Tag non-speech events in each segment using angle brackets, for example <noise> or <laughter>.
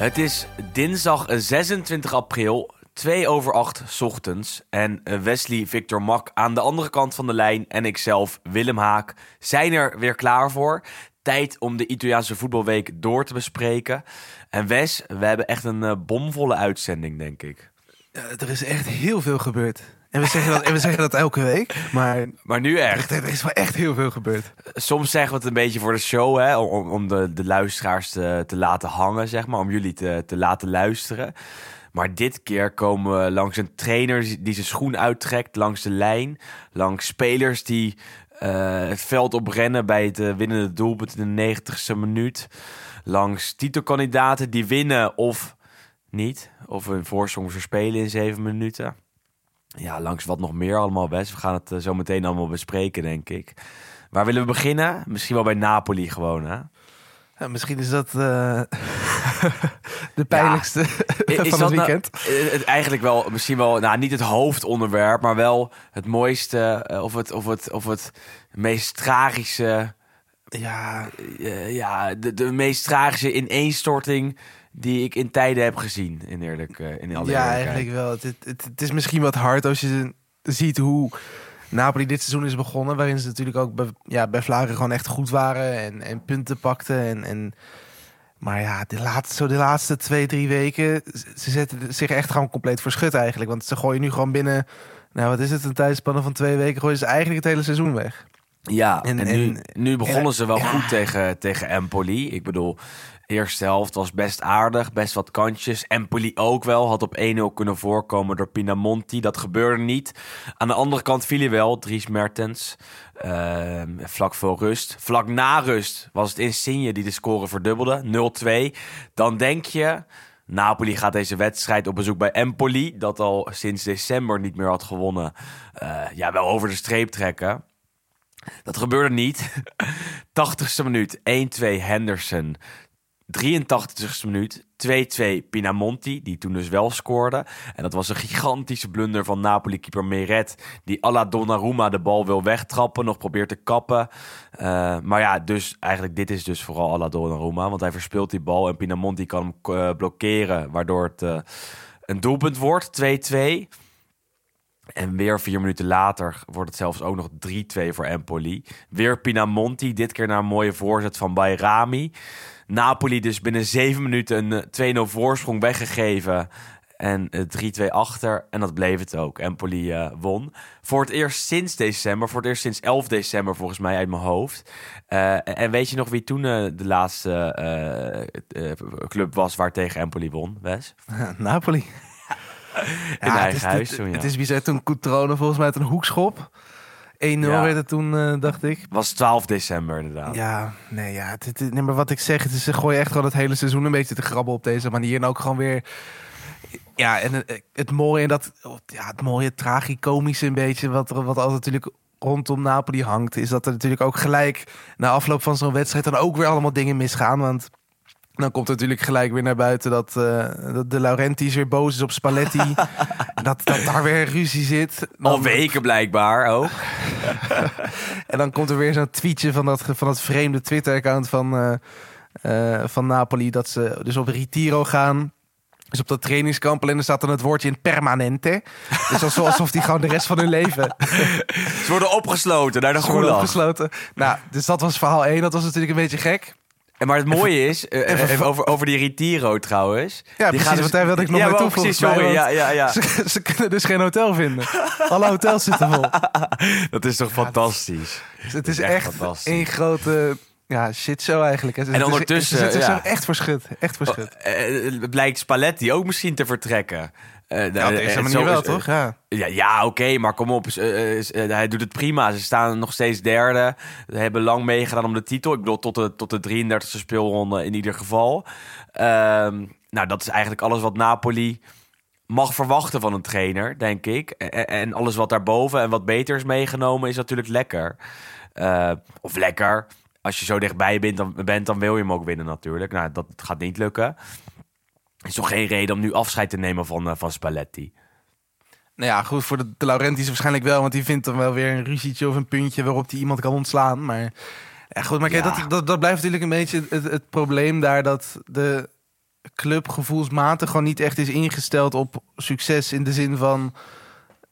Het is dinsdag 26 april, 2 over 8 's ochtends. En eh, Wesley Victor Mak aan de andere kant van de lijn en ikzelf, Willem Haak, zijn er weer klaar voor. Tijd om de Italiaanse voetbalweek door te bespreken. En Wes, we hebben echt een eh, bomvolle uitzending, denk ik. Er is echt heel veel gebeurd. En we zeggen dat, en we zeggen dat elke week. Maar Maar nu echt. er is wel echt heel veel gebeurd. Soms zeggen we het een beetje voor de show, hè, om, om de, de luisteraars te, te laten hangen, zeg maar, om jullie te, te laten luisteren. Maar dit keer komen we langs een trainer die zijn schoen uittrekt langs de lijn, langs spelers die eh, het veld oprennen bij het eh, winnende doelpunt in de 90ste minuut, langs titelkandidaten die winnen of niet, of een voorsprong verspelen in zeven minuten. Ja, langs wat nog meer allemaal best. We gaan het eh, zo meteen allemaal bespreken, denk ik. Waar willen we beginnen? Misschien wel bij Napoli gewoon, hè? Ja, misschien is dat eh, <laughs> de pijnlijkste <laughs> van het weekend. Nou, het, eigenlijk wel, misschien wel, nou niet het hoofdonderwerp, maar wel het mooiste eh, of het, of het, of het meest tragische, Ja, ja, de, de meest tragische ineenstorting die ik in tijden heb gezien, in eerlijk, eh, in alle ja eigenlijk wel. Het, het, is misschien wat hard als je ziet hoe Napoli dit seizoen is begonnen. Waarin ze natuurlijk ook bij, ja, bij Vlagen gewoon echt goed waren. En, en punten pakten. En, en, maar ja, de laatste, zo de laatste twee, drie weken... Ze zetten zich echt gewoon compleet voor schut eigenlijk. Want ze gooien nu gewoon binnen... Nou, wat is het? Een tijdspanne van twee weken gooien ze eigenlijk het hele seizoen weg. Ja, en, En- nu, nu begonnen en- ze wel ja. goed tegen, tegen Empoli. Ik bedoel, eerste helft was best aardig, best wat kantjes. Empoli ook wel, had op 1-0 kunnen voorkomen door Pinamonti. Dat gebeurde niet. Aan de andere kant viel hij wel, Dries Mertens. Ehm, vlak voor rust. Vlak na rust was het Insigne die de score verdubbelde, 0-2. Dan denk je... Napoli gaat deze wedstrijd op bezoek bij Empoli, dat al sinds december niet meer had gewonnen. eh, ja, wel over de streep trekken. Dat gebeurde niet. <laughs> 80ste minuut 1-2 Henderson. 83ste minuut 2-2 Pinamonti, die toen dus wel scoorde. En dat was een gigantische blunder van Napoli-keeper Meret... die à la Donnarumma de bal wil wegtrappen, nog probeert te kappen. Eh, maar ja, dus eigenlijk dit is dus vooral à la Donnarumma... want hij verspeelt die bal en Pinamonti kan hem eh, blokkeren... waardoor het eh, een doelpunt wordt, 2-2... En weer vier minuten later wordt het zelfs ook nog 3-2 voor Empoli. Weer Pinamonti, dit keer naar een mooie voorzet van Bayrami. Napoli dus binnen zeven minuten een eh, 2-0 voorsprong weggegeven. En eh, 3-2 achter. En dat bleef het ook. Empoli eh, won. Voor het eerst sinds december. Voor het eerst sinds 11 december volgens mij uit mijn hoofd. Eh, en weet je nog wie toen eh, de laatste eh, eh, club was waar tegen Empoli won, Wes? <laughs> Napoli. In het eigen is, huis het, toen, ja. het is bizar. Toen Coutrone volgens mij uit een hoekschop. 1-0 Ja. werd het toen, eh, dacht ik. was 12 december inderdaad. Ja, nee, ja. Het, het, nee, maar wat ik zeg, het is, ze gooien echt gewoon het hele seizoen een beetje te grabbel op deze manier. En ook gewoon weer... Ja, en het, het mooie, en dat, ja, het mooie tragicomische een beetje, wat, er- wat altijd natuurlijk rondom Napoli hangt, is dat er natuurlijk ook gelijk na afloop van zo'n wedstrijd dan ook weer allemaal dingen misgaan. Want dan komt natuurlijk gelijk weer naar buiten dat, eh, dat de Laurentiis weer boos is op Spalletti. <laughs> dat, dat daar weer ruzie zit. Al weken blijkbaar ook. <laughs> En dan komt er weer zo'n tweetje van dat, van dat vreemde Twitter-account van, eh, eh, van Napoli. Dat ze dus op Retiro gaan. Dus op dat trainingskamp. En er staat dan het woordje in permanente. Dus alsof, alsof die gewoon de rest van hun leven <laughs> Ze worden opgesloten naar de gulag. opgesloten. Nou, dus dat was verhaal 1. Dat was natuurlijk een beetje gek. En Maar het mooie is, eh, va- over, over die Retiro trouwens. Ja, die precies, want daar wilde ik nog ja, precies, volgens mij, sorry. Ja, ja, ja. <laughs> Ze, ze kunnen dus geen hotel vinden. Alle hotels zitten vol. <laughs> Dat is toch fantastisch. Dus het is echt één grote ja, shit zo eigenlijk. En, En ondertussen, ja. zo echt verschut. Echt verschut. Eh, het blijkt Spalletti ook misschien te vertrekken. Eh, ja, op eh, deze eh, manier wel, is- toch? Ja. Ja, ja oké, maar kom op. eh, eh, eh, hij doet het prima. Ze staan nog steeds derde. Ze hebben lang meegedaan om de titel. Ik bedoel, tot de, tot de 33e speelronde in ieder geval. Ehm, nou, dat is eigenlijk alles wat Napoli mag verwachten van een trainer, denk ik. En, en alles wat daarboven en wat beter is meegenomen is natuurlijk lekker. Eh, of lekker. Als je zo dichtbij bent dan, bent, dan wil je hem ook winnen natuurlijk. Nou, dat gaat niet lukken. Is toch geen reden om nu afscheid te nemen van, eh, van Spalletti. Nou ja, goed, voor de, de Laurentiis waarschijnlijk wel. Want die vindt dan wel weer een ruzietje of een puntje waarop hij iemand kan ontslaan. Maar ja, goed, maar kijk, Ja. dat, dat, dat blijft natuurlijk een beetje het, het probleem daar. Dat de club gevoelsmatig gewoon niet echt is ingesteld op succes. In de zin van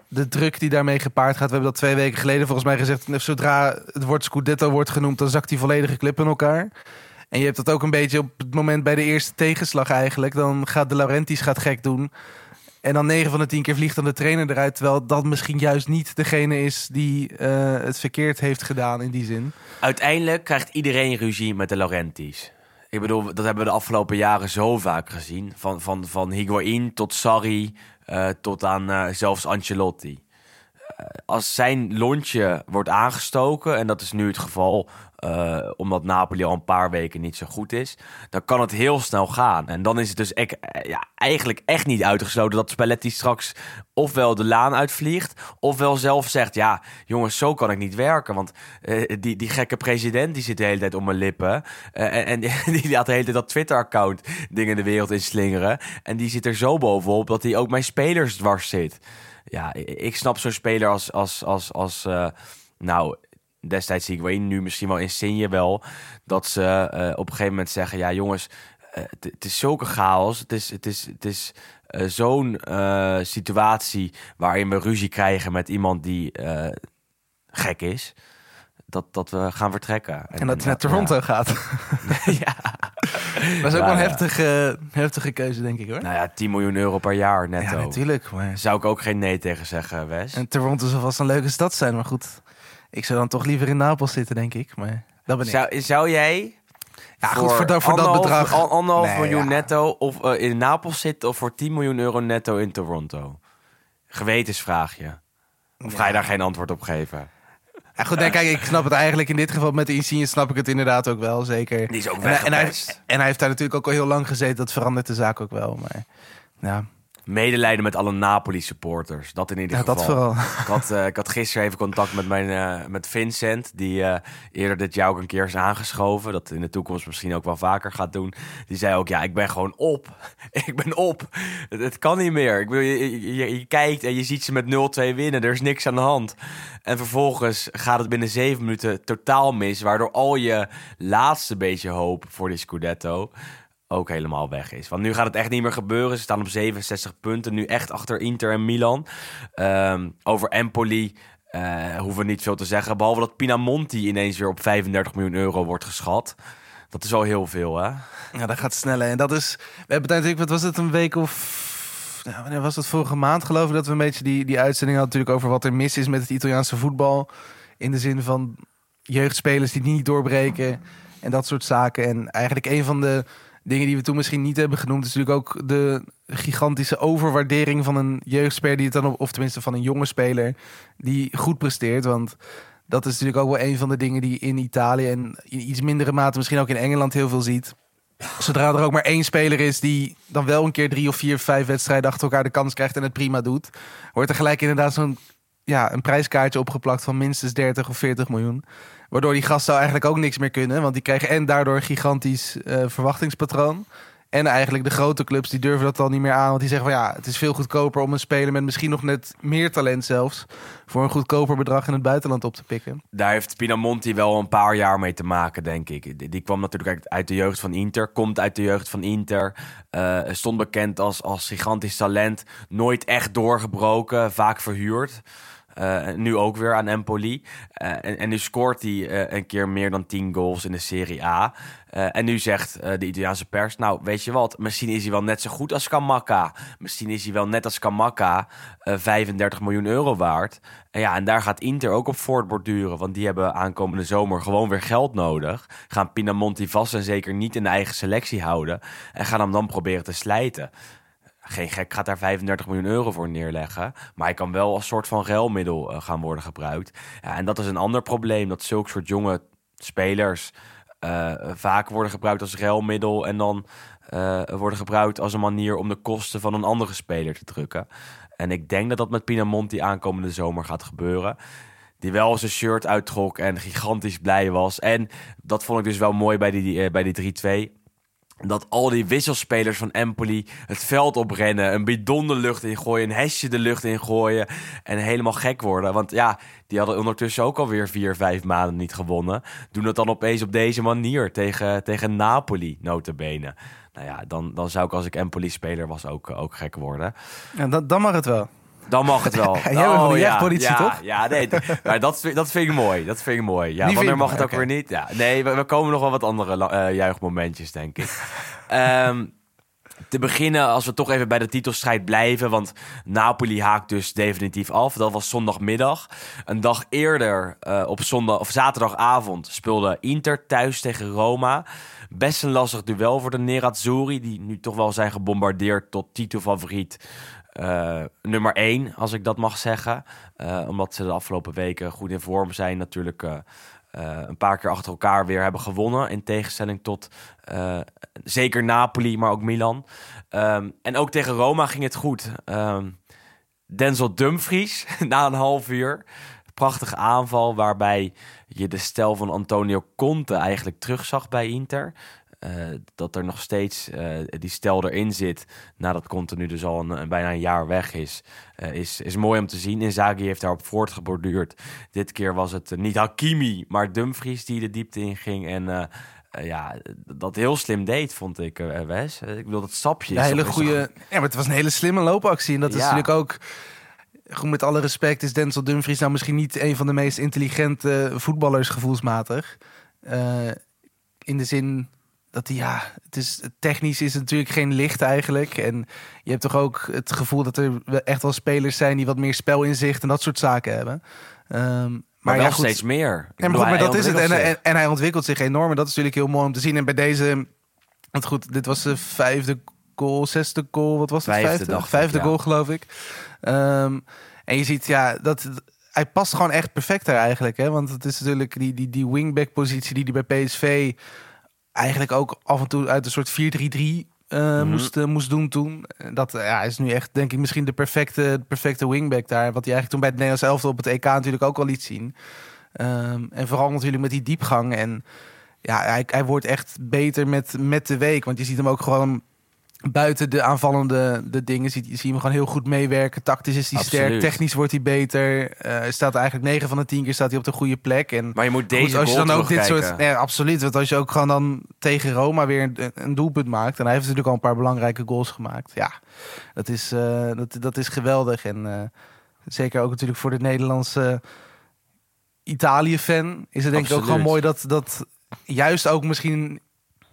de druk die daarmee gepaard gaat. We hebben dat twee weken geleden volgens mij gezegd. Zodra het woord Scudetto wordt genoemd, dan zakt die volledige club in elkaar. En je hebt dat ook een beetje op het moment bij de eerste tegenslag eigenlijk. Dan gaat de Laurentiis gaat gek doen. En dan 9 van de 10 keer vliegt dan de trainer eruit. Terwijl dat misschien juist niet degene is die eh, het verkeerd heeft gedaan in die zin. Uiteindelijk krijgt iedereen ruzie met de Laurentis. Ik bedoel, dat hebben we de afgelopen jaren zo vaak gezien. Van, van, van Higuain tot Sarri, eh, tot aan eh, zelfs Ancelotti. Als zijn lontje wordt aangestoken, en dat is nu het geval... eh, omdat Napoli al een paar weken niet zo goed is... dan kan het heel snel gaan. En dan is het dus eh, ja, eigenlijk echt niet uitgesloten... dat Spalletti straks ofwel de laan uitvliegt... ofwel zelf zegt, ja, jongens, zo kan ik niet werken. Want eh, die, die gekke president die zit de hele tijd om mijn lippen... En, en <laughs> die laat de hele tijd dat Twitter-account dingen de wereld in slingeren... en die zit er zo bovenop dat hij ook mijn spelers dwars zit... Ja, ik snap zo'n speler als, als, als, als eh, nou, destijds zie ik wel nu misschien wel Insigne wel, dat ze eh, op een gegeven moment zeggen, ja jongens, eh, het is zulke chaos, het is, het is, het is zo'n situatie waarin we ruzie krijgen met iemand die gek is, dat, dat we gaan vertrekken. En dat hij naar ja. Toronto gaat. <laughs> ja. <laughs> Dat is ook wel een heftige, heftige keuze, denk ik hoor. Nou ja, 10 miljoen euro per jaar netto. ja, natuurlijk. Maar... Zou ik ook geen nee tegen zeggen, Wes. En Toronto zal vast een leuke stad zijn. Maar goed, ik zou dan toch liever in Napels zitten, denk ik. Maar dat ben ik. Zou, zou jij Ja, goed, voor dat- voor dat bedrag. an- anderhalf Nee, miljoen ja. netto of eh, in Napels zitten of voor 10 miljoen euro netto in Toronto? Gewetensvraag je. Of ga je daar geen antwoord op geven? Ja, goed, nee, kijk, ik snap het eigenlijk in dit geval met de Insigne snap ik het inderdaad ook wel, zeker. Die is ook en, hij- en, hij, weggepest. en hij heeft daar natuurlijk ook al heel lang gezeten. Dat verandert de zaak ook wel. Maar ja, Medelijden met alle Napoli-supporters. Dat in ieder ja geval. dat vooral. Ik had, eh, ik had gisteren even contact met, mijn, eh, met Vincent, die eh, eerder dit jaar ook een keer is aangeschoven. Dat in de toekomst misschien ook wel vaker gaat doen. Die zei ook, ja, ik ben gewoon op. <laughs> ik ben op. Het, het kan niet meer. Ik bedoel, je, je- je kijkt en je ziet ze met 0-2 winnen. Er is niks aan de hand. En vervolgens gaat het binnen zeven minuten totaal mis. Waardoor al je laatste beetje hoop voor die Scudetto ook helemaal weg is. Want nu gaat het echt niet meer gebeuren. Ze staan op 67 punten. Nu echt achter Inter en Milan. Ehm, over Empoli eh, hoeven we niet veel te zeggen. Behalve dat Pinamonti ineens weer op 35 miljoen euro wordt geschat. Dat is al heel veel, hè? Ja, dat gaat sneller. En dat is. We hebben natuurlijk, wat was het, een week of. Ja, wanneer was het vorige maand, geloof ik, dat we een beetje die, die uitzending hadden natuurlijk over wat er mis is met het Italiaanse voetbal. In de zin van jeugdspelers die niet doorbreken en dat soort zaken. En eigenlijk een van de dingen die we toen misschien niet hebben genoemd, is natuurlijk ook de gigantische overwaardering van een jeugdspeler die het dan op, of tenminste van een jonge speler die goed presteert. Want dat is natuurlijk ook wel een van de dingen die in Italië en in iets mindere mate misschien ook in Engeland heel veel ziet. Zodra er ook maar één speler is die dan wel een keer drie of vier, vijf wedstrijden achter elkaar de kans krijgt en het prima doet, wordt er gelijk inderdaad zo'n ja, een prijskaartje opgeplakt van minstens 30 of 40 miljoen. Waardoor die gasten eigenlijk ook niks meer kunnen. Want die krijgen en daardoor een gigantisch eh, verwachtingspatroon. En eigenlijk de grote clubs die durven dat al niet meer aan. Want die zeggen van ja, het is veel goedkoper om een speler met misschien nog net meer talent zelfs. voor een goedkoper bedrag in het buitenland op te pikken. Daar heeft Pinamonti wel een paar jaar mee te maken, denk ik. Die, kwam natuurlijk uit- uit de jeugd van Inter. Komt uit de jeugd van Inter. eh, stond bekend als, als gigantisch talent. Nooit echt doorgebroken. Vaak verhuurd. Eh, nu ook weer aan Empoli. Eh, en, en nu scoort hij eh, een keer meer dan 10 goals in de Serie A. En nu zegt de Italiaanse pers... nou, weet je wat, misschien is hij wel net zo goed als Kamaka. Misschien is hij wel net als Kamaka eh 35 miljoen euro waard. Ja, en daar gaat Inter ook op voortborduren. Want die hebben aankomende zomer gewoon weer geld nodig. Gaan Pinamonti vast en zeker niet in de eigen selectie houden. En gaan hem dan proberen te slijten geen gek gaat daar 35 miljoen euro voor neerleggen. Maar hij kan wel als soort van ruilmiddel uh, gaan worden gebruikt. En dat is een ander probleem. Dat zulke soort jonge spelers uh, vaak worden gebruikt als ruilmiddel. En dan uh, worden gebruikt als een manier om de kosten van een andere speler te drukken. En ik denk dat dat met Pinamonti aankomende zomer gaat gebeuren. Die wel zijn shirt uittrok en gigantisch blij was. En dat vond ik dus wel mooi bij die, bij die 3-2 dat al die wisselspelers van Empoli het veld oprennen, een bidon de lucht ingooien, een hesje de lucht ingooien en helemaal gek worden. Want ja, die hadden ondertussen ook alweer vier, vijf maanden niet gewonnen. Doen het dan opeens op deze manier tegen, tegen Napoli, notabene. Nou ja, dan, dan zou ik als ik Empoli-speler was ook, ook gek worden. Ja, dan, dan mag het wel. Dan mag het wel. <laughs> Jij bent oh, ja, politie, ja, toch? Ja, nee, maar dat, dat vind ik mooi. Dat vind ik mooi. Ja, wanneer mag het ook okay. weer niet? Ja, nee, we, we, komen nog wel wat andere uh, juichmomentjes, denk ik. um, <laughs> te beginnen, als we toch even bij de titelstrijd blijven. Want Napoli haakt dus definitief af. Dat was zondagmiddag. Een dag eerder, uh, op zondag, of zaterdagavond, speelde Inter thuis tegen Roma. Best een lastig duel voor de Nerazzurri. Die nu toch wel zijn gebombardeerd tot titelfavoriet. Uh, nummer 1, als ik dat mag zeggen. Uh, omdat ze de afgelopen weken goed in vorm zijn. Natuurlijk uh, een paar keer achter elkaar weer hebben gewonnen. In tegenstelling tot zeker Napoli, maar ook Milan. Um, en ook tegen Roma ging het goed. Um, Denzel Dumfries, <laughs> na een half uur. Prachtige aanval waarbij je de stijl van Antonio Conte eigenlijk terugzag bij Inter. Uh, dat er nog steeds uh, die stel erin zit, nadat Conte nu dus al een, een bijna een jaar weg is, uh, is, is mooi om te zien. Inzaghi heeft daarop voortgeborduurd. Dit keer was het niet Hakimi, maar Dumfries die de diepte in ging en ja, dat heel slim deed, vond ik, Wes. Ik bedoel, dat sapje. Een hele goede... Ja, maar het was een hele slimme loopactie. En dat is natuurlijk ook... Goed, met alle respect is Denzel Dumfries nou misschien niet een van de meest intelligente voetballers gevoelsmatig. in de zin dat ja, het is, technisch is het natuurlijk geen licht eigenlijk. En je hebt toch ook het gevoel dat er echt wel spelers zijn die wat meer spelinzicht en dat soort zaken hebben. Um, maar, maar ja, goed, steeds meer. En, bedoel, maar dat is het. En, en, en, hij ontwikkelt zich enorm. En dat is natuurlijk heel mooi om te zien. En bij deze, want goed, dit was de vijfde goal, zesde goal. Wat was het? Vijfde, vijfde, dacht vijfde ik, goal, ja. geloof ik. Um, en je ziet, ja, dat hij past gewoon echt perfect daar eigenlijk. Hè? Want het is natuurlijk die, die, die wingback positie die hij bij PSV eigenlijk ook af en toe uit een soort 4-3-3 uh, mm-hmm. moest, uh, moest doen toen. Dat uh, ja, is nu echt, denk ik, misschien de perfecte, perfecte wingback daar. Wat hij eigenlijk toen bij het Nederlands elftal op het EK natuurlijk ook al liet zien. Um, en vooral natuurlijk met die diepgang. En ja, hij, hij wordt echt beter met, met de week. Want je ziet hem ook gewoon buiten de aanvallende de dingen zie, zie je hem gewoon heel goed meewerken. Tactisch is hij Absoluut. sterk, technisch wordt hij beter. Uh, staat eigenlijk 9 van de 10 keer staat hij op de goede plek. En Maar je moet deze goed, als je dan ook dit soort, ja, absoluut. Want als je ook gewoon dan tegen Roma weer een, een doelpunt maakt, en hij heeft natuurlijk al een paar belangrijke goals gemaakt. Ja, dat is, uh, dat, dat is geweldig. En uh, zeker ook natuurlijk voor de Nederlandse Italië-fan is het denk ik ook gewoon mooi dat dat juist ook misschien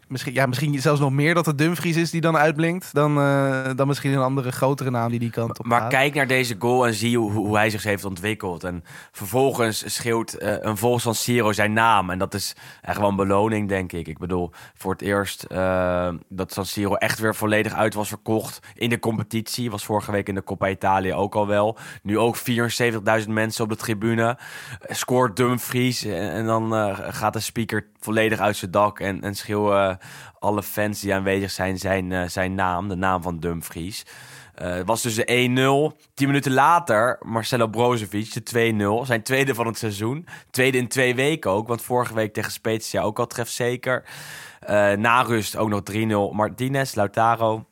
Misschien, ja, misschien zelfs nog meer dat het Dumfries is die dan uitblinkt. Dan, uh, dan misschien een andere grotere naam die die kant op Maar gaat. kijk naar deze goal en zie hoe, hoe hij zich heeft ontwikkeld. En vervolgens schreeuwt uh, een vol San Siro zijn naam. En dat is echt wel een beloning, denk ik. Ik bedoel, voor het eerst uh, dat San Siro echt weer volledig uit was verkocht in de competitie. Was vorige week in de Coppa Italia ook al wel. Nu ook 74.000 mensen op de tribune. Scoort Dumfries en, en dan gaat de speaker volledig uit zijn dak en, en schreeuwen alle fans die aanwezig zijn zijn, uh, zijn naam, de naam van Dumfries. Het was dus de 1-0. Tien minuten later, Marcelo Brozovic, de 2-0. Zijn tweede van het seizoen. Tweede in twee weken ook, want vorige week tegen Spezia ook al trefzeker. Uh, na rust ook nog 3-0 Martinez, Lautaro.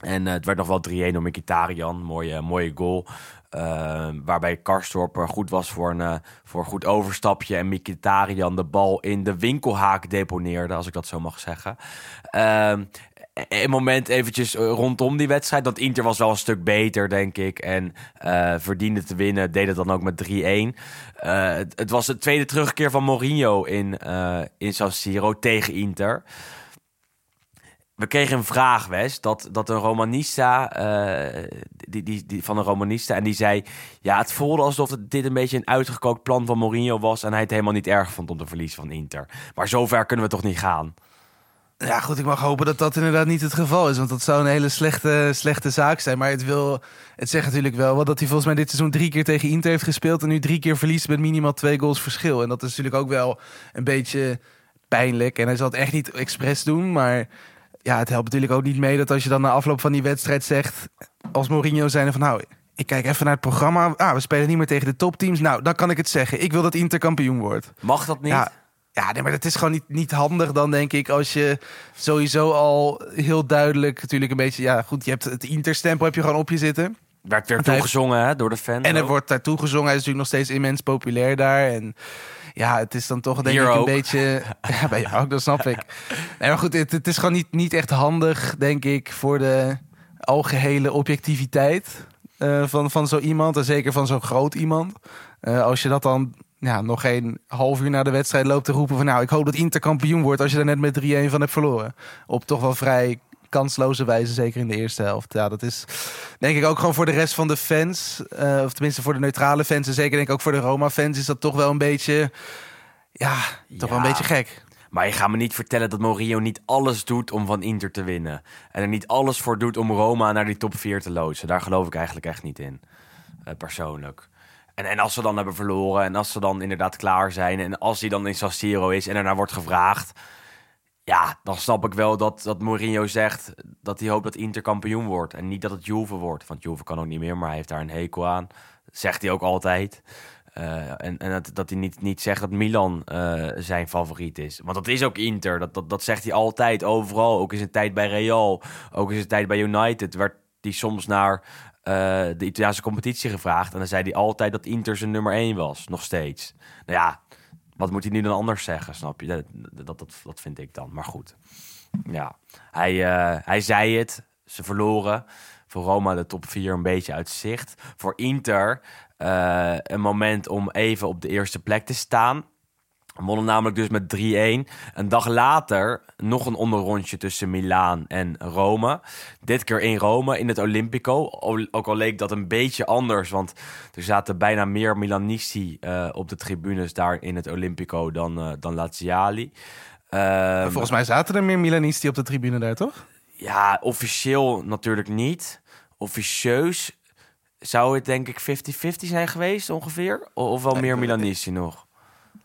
En het werd nog wel 3-1 door Mkhitaryan. Mooie, mooie goal. Uh, waarbij Karstorp goed was voor een, uh, voor goed overstapje. En Mkhitaryan de bal in de winkelhaak deponeerde, als ik dat zo mag zeggen. Uh, een moment eventjes eh, rondom die wedstrijd. Dat Inter was wel een stuk beter, denk ik. En eh, verdiende te winnen. Deed het dan ook met 3-1. Eh, het, was de tweede terugkeer van Mourinho in, eh, in San Siro tegen Inter. We kregen een vraag, Wes, dat, dat een Romanista, eh, die, die, die, van een Romanista, en die zei, ja, het voelde alsof het, dit een beetje een uitgekookt plan van Mourinho was en hij het helemaal niet erg vond om te verliezen van Inter. Maar zover kunnen we toch niet gaan? Ja, goed, ik mag hopen dat dat inderdaad niet het geval is. Want dat zou een hele slechte, slechte zaak zijn. Maar het, wil, het zegt natuurlijk wel wat dat hij volgens mij dit seizoen drie keer tegen Inter heeft gespeeld. En nu drie keer verliest met minimaal twee goals verschil. En dat is natuurlijk ook wel een beetje pijnlijk. En hij zal het echt niet expres doen. Maar ja, het helpt natuurlijk ook niet mee dat als je dan na afloop van die wedstrijd zegt... als Mourinho zijn van nou, ik kijk even naar het programma. Ah, we spelen niet meer tegen de topteams. Nou, dan kan ik het zeggen. Ik wil dat Inter kampioen wordt. Mag dat niet? Ja, ja, nee, maar dat is gewoon niet, niet handig dan, denk ik. Als je sowieso al heel duidelijk natuurlijk een beetje... Ja, goed, je hebt het Interstempel heb je gewoon op je zitten. Werd weer toegezongen hè, door de fans. En er ook. wordt daartoe gezongen. Hij is natuurlijk nog steeds immens populair daar. En ja, het is dan toch denk Hier ik een ook. beetje... <laughs> Ja, bij jou ook, dat snap ik. Nee, maar goed, het, het is gewoon niet, niet echt handig, denk ik, voor de algehele objectiviteit eh, van, van zo iemand. En zeker van zo'n groot iemand. Eh, als je dat dan ja, nog geen half uur na de wedstrijd loopt te roepen van... nou, ik hoop dat Inter kampioen wordt als je er net met 3-1 van hebt verloren. Op toch wel vrij kansloze wijze, zeker in de eerste helft. Ja, dat is denk ik ook gewoon voor de rest van de fans... eh, of tenminste voor de neutrale fans... en zeker denk ik ook voor de Roma-fans... is dat toch wel een beetje... Ja, toch wel een beetje gek. Maar je gaat me niet vertellen dat Mourinho niet alles doet om van Inter te winnen. En er niet alles voor doet om Roma naar die top 4 te loodsen. Daar geloof ik eigenlijk echt niet in. eh, persoonlijk. En, en als ze dan hebben verloren en als ze dan inderdaad klaar zijn... en als hij dan in San Siro is en ernaar wordt gevraagd... ja, dan snap ik wel dat, dat Mourinho zegt dat hij hoopt dat Inter kampioen wordt. En niet dat het Juve wordt. Want Juve kan ook niet meer, maar hij heeft daar een hekel aan. Zegt hij ook altijd. Eh, en en dat, dat hij niet, niet zegt dat Milan eh, zijn favoriet is. Want dat is ook Inter. Dat, dat, dat zegt hij altijd, overal. Ook in zijn tijd bij Real. Ook in zijn tijd bij United. Werd hij soms naar eh, de Italiaanse competitie gevraagd. En dan zei hij altijd dat Inter zijn nummer 1 was. Nog steeds. Nou ja, wat moet hij nu dan anders zeggen, snap je? Dat, dat, dat, vind ik dan. Maar goed. Ja, hij, eh, hij zei het. Ze verloren. Voor Roma de top 4 een beetje uit zicht. Voor Inter eh, een moment om even op de eerste plek te staan. Wonnen namelijk dus met 3-1. Een dag later nog een onderrondje tussen Milaan en Rome. Dit keer in Rome, in het Olympico. Ook al leek dat een beetje anders, want er zaten bijna meer Milanisti eh, op de tribunes daar in het Olympico dan, eh dan Laziali. Ehm, Volgens mij zaten er meer Milanisti op de tribune daar, toch? ja, officieel natuurlijk niet. Officieus zou het denk ik 50-50 zijn geweest ongeveer. Of wel meer Milanisti nog.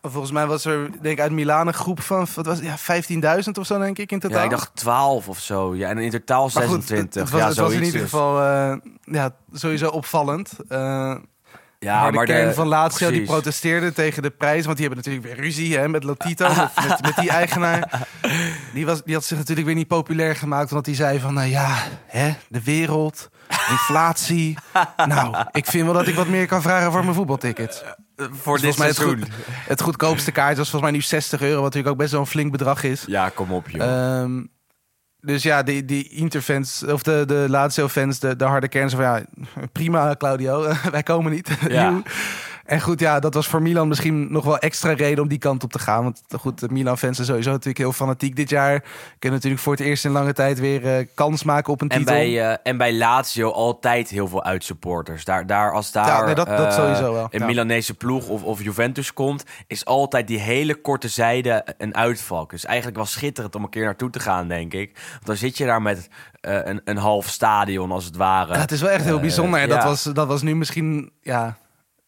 Volgens mij was er denk ik uit Milaan een groep van wat was, ja, 15.000 of zo, denk ik, in totaal. Ja, ik dacht 12 of zo. Ja, en in totaal Maar goed, 26. het, het was, ja, het was in ieder geval eh, ja, sowieso opvallend. Eh Ja, maar de kern van Lazio die protesteerde tegen de prijs. Want die hebben natuurlijk weer ruzie hè, met Lotito, <laughs> met, met, met die eigenaar. Die, was, die had zich natuurlijk weer niet populair gemaakt. Want die zei van, nou ja, hè, de wereld, inflatie. <laughs> nou, ik vind wel dat ik wat meer kan vragen voor mijn voetbalticket. Voor dit Volgens mij het, seizoen. goed, het goedkoopste kaart was volgens mij nu 60 euro. Wat natuurlijk ook best wel een flink bedrag is. Ja, kom op, joh. Ehm, dus ja, die, die Interfans, of de, de Lazio-fans, de, de harde kern, van ja, prima Claudio, <laughs> wij komen niet. <laughs> Ja. En goed, ja, dat was voor Milan misschien nog wel extra reden om die kant op te gaan. Want goed, de Milan-fans zijn sowieso natuurlijk heel fanatiek dit jaar. Kunnen natuurlijk voor het eerst in lange tijd weer eh, kans maken op een en, titel. bij, eh, en bij Lazio altijd heel veel uitsupporters. Daar, daar, als daar Ja, nee, dat- dat eh, sowieso wel. een Ja. Milanese ploeg of, of Juventus komt... is altijd die hele korte zijde een uitval. Dus eigenlijk wel schitterend om een keer naartoe te gaan, denk ik. Want dan zit je daar met een, een half stadion, als het ware. Ja, het is wel echt heel bijzonder. En dat, was, dat was nu misschien ja,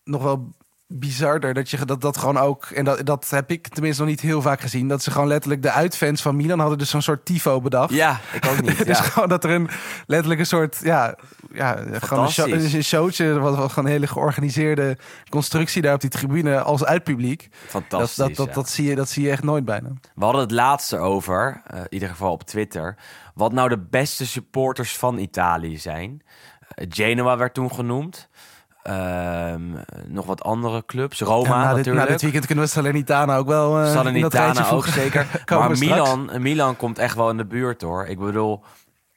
nog wel bizarder. Dat, je, dat dat gewoon ook... En dat, dat heb ik tenminste nog niet heel vaak gezien. Dat ze gewoon letterlijk de uitfans van Milan hadden dus zo'n soort tifo bedacht. Ja, ik ook niet. <laughs> Dus ja. gewoon dat er een letterlijk een soort ja, ja gewoon een, show, een showtje, was was gewoon een hele georganiseerde constructie daar op die tribune als uitpubliek. Fantastisch. dat, dat, ja. dat, zie je, dat zie je echt nooit bijna. We hadden het laatste over, eh, in ieder geval op Twitter, wat nou de beste supporters van Italië zijn. Eh, Genoa werd toen genoemd. Ehm, nog wat andere clubs. Roma Ja, na, dit, natuurlijk. na dit weekend kunnen we Salernitana ook wel in dat Salernitana ook zeker. <laughs> Maar. Milan, Milan komt echt wel in de buurt hoor. Ik bedoel,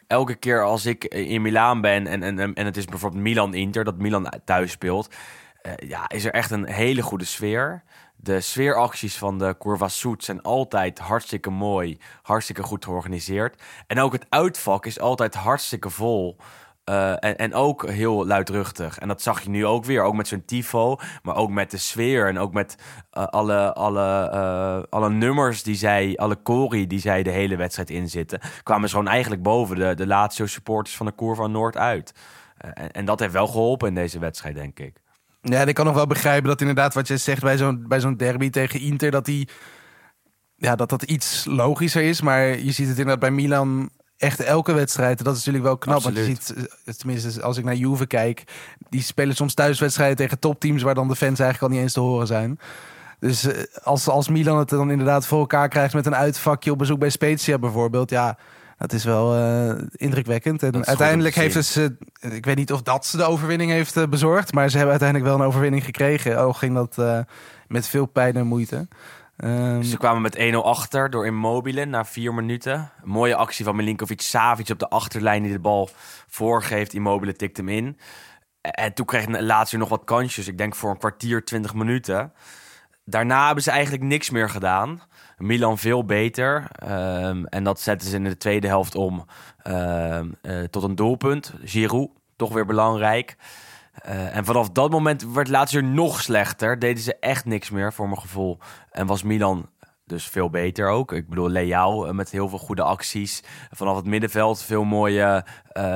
elke keer als ik in Milaan ben en, en, en het is bijvoorbeeld Milan-Inter, dat Milan thuis speelt, eh, ja, is er echt een hele goede sfeer. De sfeeracties van de Curva Soet zijn altijd hartstikke mooi, hartstikke goed georganiseerd. En ook het uitvak is altijd hartstikke vol. Eh, en, en ook heel luidruchtig. En dat zag je nu ook weer. Ook met zo'n tifo. Maar ook met de sfeer. En ook met eh, alle, alle, eh, alle nummers die zij... Alle cori die zij de hele wedstrijd inzitten. Kwamen ze gewoon eigenlijk boven de, de Lazio supporters van de Koer van Noord uit. En, en dat heeft wel geholpen in deze wedstrijd, denk ik. Ja, ik kan nog wel begrijpen dat inderdaad wat je zegt bij zo'n, bij zo'n derby tegen Inter, dat die, ja, dat dat iets logischer is. Maar je ziet het inderdaad bij Milan echt elke wedstrijd. Dat is natuurlijk wel knap. Want je ziet, eh, tenminste als ik naar Juve kijk, die spelen soms thuiswedstrijden tegen topteams waar dan de fans eigenlijk al niet eens te horen zijn. Dus eh, als, als Milan het dan inderdaad voor elkaar krijgt met een uitvakje op bezoek bij Spezia bijvoorbeeld, ja, dat is wel eh, indrukwekkend. En uiteindelijk heeft ze, ik weet niet of dat ze de overwinning heeft bezorgd, maar ze hebben uiteindelijk wel een overwinning gekregen. Al ging dat met veel pijn en moeite. Ehm, Ze kwamen met 1-0 achter door Immobile na vier minuten. Mooie actie van Milinkovic-Savic op de achterlijn die de bal voorgeeft. Immobile tikt hem in. En toen kreeg Lazio nog wat kansjes. Ik denk voor een kwartier, 20 minuten. Daarna hebben ze eigenlijk niks meer gedaan. Milan veel beter. Ehm, en dat zetten ze in de tweede helft om ehm, eh, tot een doelpunt. Giroud, toch weer belangrijk. Eh, en vanaf dat moment werd Lazio nog slechter. Deden ze echt niks meer, voor mijn gevoel. En was Milan dus veel beter ook. Ik bedoel, Leao eh, met heel veel goede acties. Vanaf het middenveld veel mooie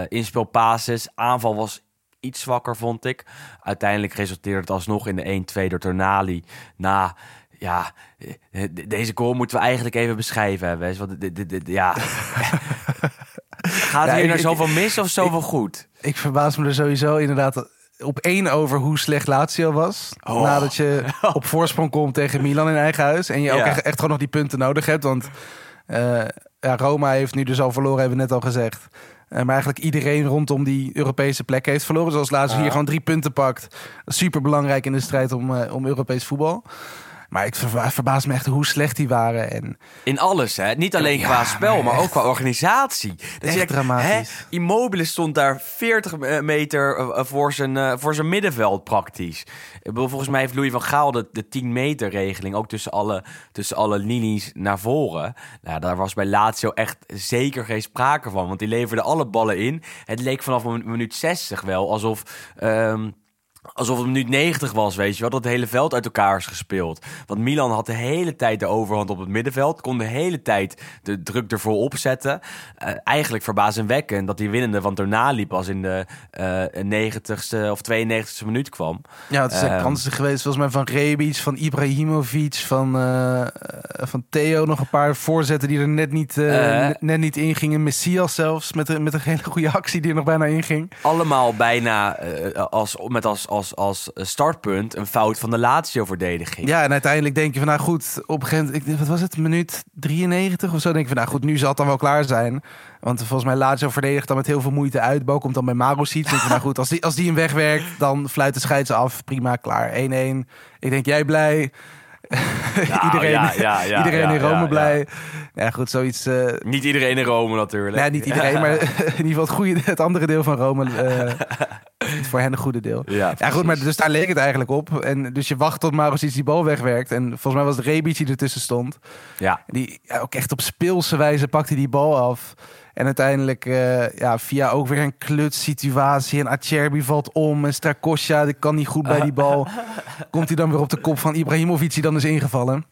inspelpases. Aanval was iets zwakker, vond ik. Uiteindelijk resulteerde het alsnog in de 1-2 door Tonali. Na, ja, de- deze goal moeten we eigenlijk even beschrijven. Want dit, dit, dit- ja... <laughs> Gaat Ja, hier ik- naar ik- zoveel mis of zoveel goed? Ik verbaas me er sowieso inderdaad op één over hoe slecht Lazio was. Oh. Nadat je <laughs> op voorsprong komt tegen Milan in eigen huis. En je ook Ja. echt, echt gewoon nog die punten nodig hebt. Want eh, ja, Roma heeft nu dus al verloren, hebben we net al gezegd. Eh, maar eigenlijk iedereen rondom die Europese plek heeft verloren. Zoals Lazio hier gewoon drie punten pakt. Super belangrijk in de strijd om, eh, om Europees voetbal. Maar ik verba- verbaas me echt hoe slecht die waren. En In alles, hè? Niet alleen Ja, qua spel, maar ook qua organisatie. Dat Echt dramatisch. Hè? Immobile stond daar 40 meter eh, voor zijn, eh, voor zijn middenveld praktisch. Volgens mij heeft Louis van Gaal de, de 10 meter regeling ook tussen alle, tussen alle linies naar voren. Nou, daar was bij Lazio echt zeker geen sprake van, want die leverden alle ballen in. Het leek vanaf een minuut 60 wel alsof... ehm, Alsof het minuut 90 was, weet je wel. Dat het hele veld uit elkaar is gespeeld. Want Milan had de hele tijd de overhand op het middenveld. Kon de hele tijd de druk ervoor opzetten. Eh, eigenlijk verbazingwekkend dat die winnende van Tonali pas in de eh 90ste of 92ste minuut kwam. ja, het zijn Ehm. kansen geweest volgens mij van Rebic, van Ibrahimovic, van, eh, van Theo. Nog een paar voorzetten die er net niet, net- net niet ingingen. Messias zelfs, met, een- met een hele goede actie die er nog bijna inging. Allemaal bijna als, met als, als, als startpunt een fout van de Lazio-verdediging. Ja, en uiteindelijk denk je van, nou goed, op een gegeven moment, wat was het, minuut 93 of zo? Denk je van, nou goed, nu zal het dan wel klaar zijn. Want volgens mij Lazio verdedigt dan met heel veel moeite uit. Bal komt dan bij Marusic. Denk je, nou goed, als die, als die hem wegwerkt, dan fluit de scheids af. Prima, klaar. 1-1. Ik denk, jij blij. <laughs> iedereen ja, ja, ja, <laughs> iedereen in Rome blij. Ja, goed, zoiets... eh, Niet iedereen in Rome natuurlijk. nou, niet iedereen, maar <laughs> in ieder geval het, goede, het andere deel van Rome. het voor hen een goede deel. Ja, goed, maar dus daar leek het eigenlijk op. En dus je wacht tot Marusic die bal wegwerkt. En volgens mij was het Rebic die ertussen stond. Ja. Die ook echt op speelse wijze pakte die bal af. En uiteindelijk, eh, ja, via ook weer een klutssituatie. En Acerbi valt om. En Strakosja, die kan niet goed bij die bal. <laughs> Komt hij dan weer op de kop van Ibrahimovic, die dan is ingevallen.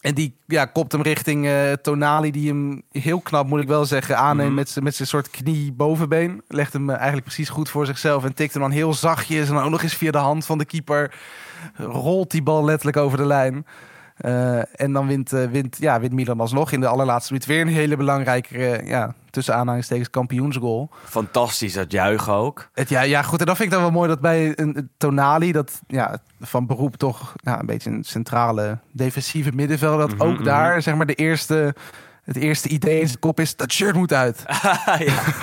En die ja, kopt hem richting eh, Tonali, die hem heel knap, moet ik wel zeggen, aanneemt Mhm. met zijn soort knie bovenbeen. Legt hem eh, eigenlijk precies goed voor zichzelf en tikt hem dan heel zachtjes. En dan ook nog eens via de hand van de keeper rolt die bal letterlijk over de lijn. Eh, en dan wint, eh, wint, ja, wint Milan alsnog in de allerlaatste minuut weer een hele belangrijke, ja, tussen aanhalingstekens, kampioensgoal. Fantastisch dat juichen ook. Het, ja, ja, goed. En dat vind ik dan wel mooi dat bij een, Tonali, dat ja, van beroep toch ja, een beetje een centrale defensieve middenvelder, dat ook mhm. daar zeg maar de eerste het eerste idee in zijn kop is, dat shirt moet uit. <laughs> ja,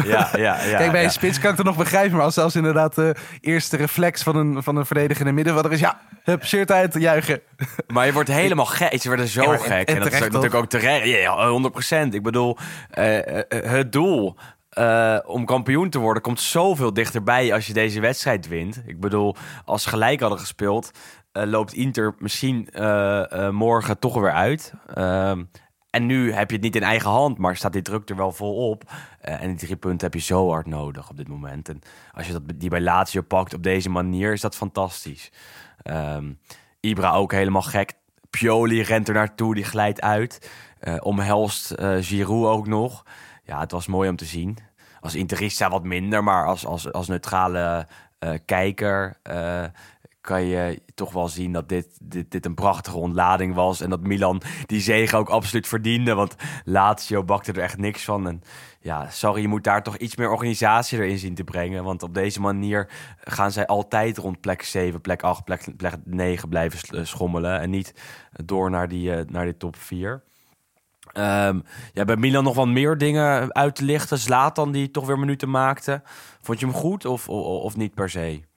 ja, ja, ja, <laughs> Kijk, bij een spits kan ik het nog begrijpen, maar als zelfs inderdaad de eerste reflex van een, van een verdedigende middenvelder is, ja, hup, shirt uit, juichen. <laughs> Maar je wordt helemaal gek. Ze werden zo Ja, maar en- gek. en En, dat is ook natuurlijk ook terecht. Ja, 100 procent. Ik bedoel, eh, eh, het doel eh, om kampioen te worden komt zoveel dichterbij als je deze wedstrijd wint. Ik bedoel, als ze gelijk hadden gespeeld, eh, loopt Inter misschien eh, eh, morgen toch weer uit. En nu heb je het niet in eigen hand, maar staat die druk er wel vol op. Eh, en die drie punten heb je zo hard nodig op dit moment. En als je dat, die bij Lazio pakt op deze manier, is dat fantastisch. Ehm, Ibra ook helemaal gek. Pioli rent er naartoe, die glijdt uit. Eh, omhelst eh Giroud ook nog. Ja, het was mooi om te zien. Als interista wat minder, maar als, als, als neutrale kijker kan je toch wel zien dat dit, dit, dit een prachtige ontlading was. En dat Milan die zege ook absoluut verdiende. Want Lazio bakte er echt niks van. En ja, sorry, je moet daar toch iets meer organisatie erin zien te brengen. Want op deze manier gaan zij altijd rond plek 7, plek 8, plek, plek 9 blijven schommelen. En niet door naar die, eh, naar die top 4. Ehm, ja, bij Milan nog wel meer dingen uit te lichten. Zlatan die toch weer minuten maakte. Vond je hem goed of, of, of niet per se?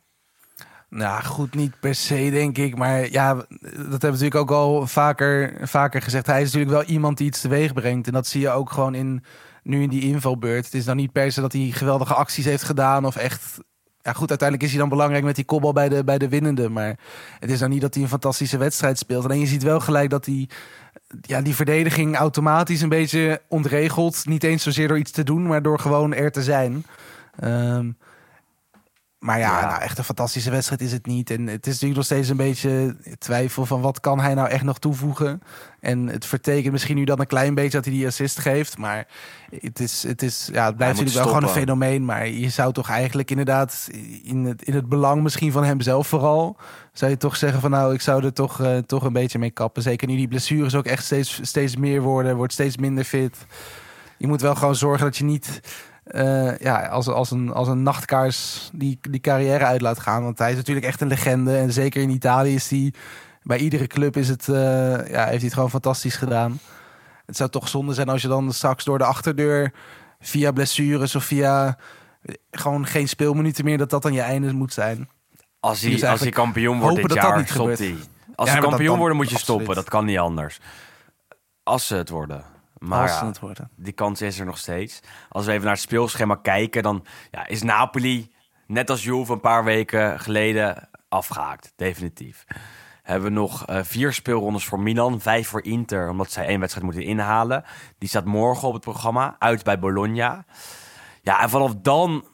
Nou, goed, niet per se, denk ik. Maar ja, dat hebben we natuurlijk ook al vaker, vaker gezegd. Hij is natuurlijk wel iemand die iets teweeg brengt. En dat zie je ook gewoon in, nu in die invalbeurt. Het is dan niet per se dat hij geweldige acties heeft gedaan of echt... Ja goed, uiteindelijk is hij dan belangrijk met die kopbal bij de, bij de winnende. Maar het is dan niet dat hij een fantastische wedstrijd speelt. Alleen je ziet wel gelijk dat hij ja, die verdediging automatisch een beetje ontregelt. Niet eens zozeer door iets te doen, maar door gewoon er te zijn. Ehm, maar ja, Ja. Nou, echt een fantastische wedstrijd is het niet. En het is natuurlijk nog steeds een beetje twijfel van wat kan hij nou echt nog toevoegen. En het vertekent misschien nu dan een klein beetje dat hij die assist geeft. Maar het, is, het, is, ja, het blijft natuurlijk wel gewoon een fenomeen. Maar je zou toch eigenlijk inderdaad in het, in het belang misschien van hemzelf vooral... zou je toch zeggen van nou, ik zou er toch, eh, toch een beetje mee kappen. Zeker nu die blessures ook echt steeds, steeds meer worden. Wordt steeds minder fit. Je moet wel gewoon zorgen dat je niet eh, ja, als, als, een, als een nachtkaars die, die carrière uit laat gaan. Want hij is natuurlijk echt een legende. En zeker in Italië is hij bij iedere club is het, eh, ja, heeft hij het gewoon fantastisch gedaan. Het zou toch zonde zijn als je dan straks door de achterdeur via blessures of via gewoon geen speelminuten meer, dat dat dan je einde moet zijn. Als hij, Dus als hij kampioen wordt dit dat dat jaar, niet stopt hij. Als Ja, dat kampioen worden, moet je absoluut. stoppen. Dat kan niet anders. Als ze het worden. Maar ja, het worden. die kans is er nog steeds. Als we even naar het speelschema kijken, dan ja, is Napoli, net als Juve een paar weken geleden, afgehaakt. Definitief. Hebben we nog eh, vier speelrondes voor Milan, vijf voor Inter, omdat zij één wedstrijd moeten inhalen. Die staat morgen op het programma, uit bij Bologna. Ja, en vanaf dan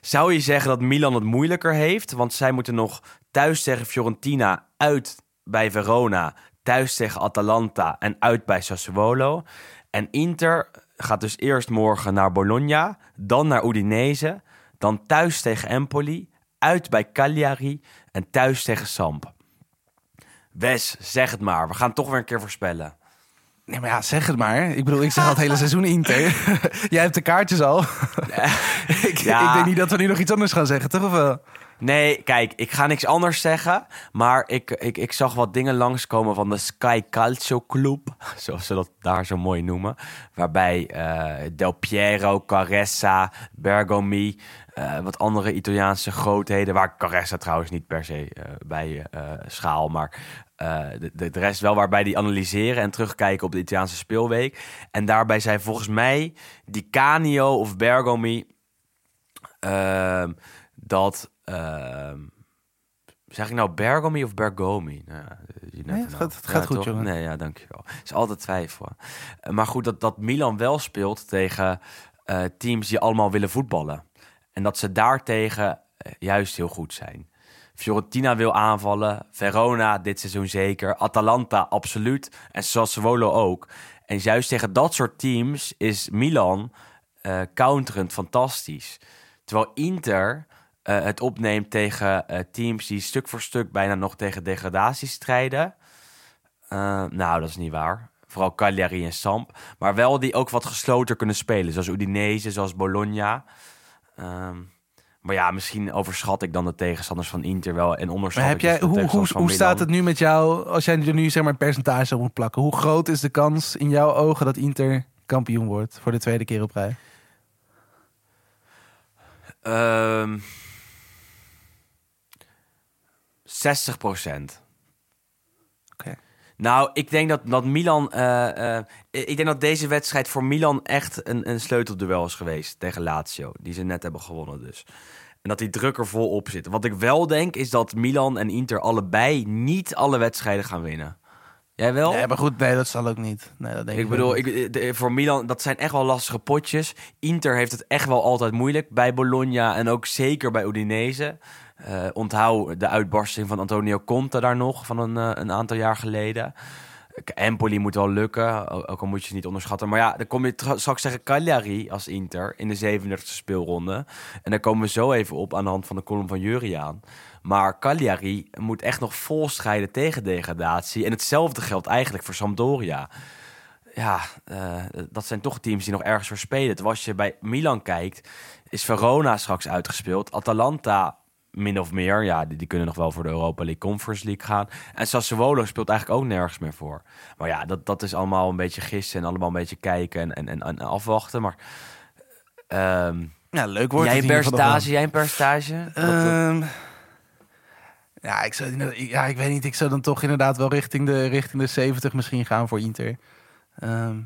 zou je zeggen dat Milan het moeilijker heeft. Want zij moeten nog thuis tegen Fiorentina, uit bij Verona, thuis tegen Atalanta en uit bij Sassuolo. En Inter gaat dus eerst morgen naar Bologna, dan naar Udinese, dan thuis tegen Empoli, uit bij Cagliari en thuis tegen Samp. Wes, zeg het maar. We gaan toch weer een keer voorspellen. Nee, maar ja, zeg het maar. Ik bedoel, ik zeg al het hele seizoen Inter. <laughs> Jij hebt de kaartjes al. <laughs> ik, ik denk niet dat we nu nog iets anders gaan zeggen, toch? Of wel? Nee, kijk, ik ga niks anders zeggen. Maar ik, ik, ik zag wat dingen langskomen van de Sky Calcio Club. <laughs> Zoals ze dat daar zo mooi noemen. Waarbij eh, Del Piero, Caressa, Bergomi... eh, wat andere Italiaanse grootheden... waar Caressa trouwens niet per se eh, bij schaal... maar de, de, de rest wel waarbij die analyseren... en terugkijken op de Italiaanse speelweek. En daarbij zei volgens mij die Canio of Bergomi... Ehm, dat. Ehm, zeg ik nou Bergomi of Bergomi? Nou, Nee, het gaat- het gaat goed, jongen. Nee, ja, dankjewel. Het is altijd twijfel. Eh, Maar goed, dat, dat Milan wel speelt tegen eh, teams die allemaal willen voetballen. En dat ze daartegen eh, juist heel goed zijn. Fiorentina wil aanvallen. Verona dit seizoen zeker. Atalanta absoluut. En Sassuolo ook. En juist tegen dat soort teams is Milan eh counterend fantastisch. Terwijl Inter eh, het opneemt tegen eh, teams die stuk voor stuk bijna nog tegen degradatie strijden. Eh, nou, dat is niet waar. Vooral Cagliari en Samp. Maar wel die ook wat gesloten kunnen spelen. Zoals Udinese, zoals Bologna. Ehm, maar ja, misschien overschat ik dan de tegenstanders van Inter wel. En onderschat Maar heb dus jij, hoe, hoe, staat het nu met jou, als jij er nu zeg maar een percentage op moet plakken? Hoe groot is de kans in jouw ogen dat Inter kampioen wordt voor de tweede keer op rij? Ehm 60 procent. Oké. Nou, ik denk dat, dat Milan. eh, eh, ik denk dat deze wedstrijd voor Milan echt een, een sleutelduel is geweest tegen Lazio. Die ze net hebben gewonnen, dus. En dat die druk er vol op zit. Wat ik wel denk, is dat Milan en Inter allebei niet alle wedstrijden gaan winnen. Jij wel? Nee, maar goed, nee, dat zal ook niet. Nee, dat denk ik, Ik bedoel, ik, de- voor Milan, dat zijn echt wel lastige potjes. Inter heeft het echt wel altijd moeilijk bij Bologna en ook zeker bij Udinese. Eh, onthoud de uitbarsting van Antonio Conte daar nog van een, eh, een aantal jaar geleden. Empoli moet wel lukken, ook al moet je ze niet onderschatten. Maar ja, dan kom je tra- straks tegen Cagliari als Inter in de 37e speelronde. En daar komen we zo even op aan de hand van de column van Juriaan. Maar Cagliari moet echt nog vol strijden tegen degradatie. En hetzelfde geldt eigenlijk voor Sampdoria ja, eh, dat zijn toch teams die nog ergens voor spelen. Terwijl als je bij Milan kijkt, is Verona straks uitgespeeld. Atalanta min of meer, ja, die, die kunnen nog wel voor de Europa League Conference League gaan. En Sassuolo speelt eigenlijk ook nergens meer voor. Maar ja, dat, dat is allemaal een beetje gissen en allemaal een beetje kijken en, en, en, en afwachten. Maar ehm, Ja, leuk wordt jij een percentage, jij een percentage? Ehm, ja, ik zou, ja, ik weet niet. Ik zou dan toch inderdaad wel richting de, richting de 70 misschien gaan voor Inter. Ehm,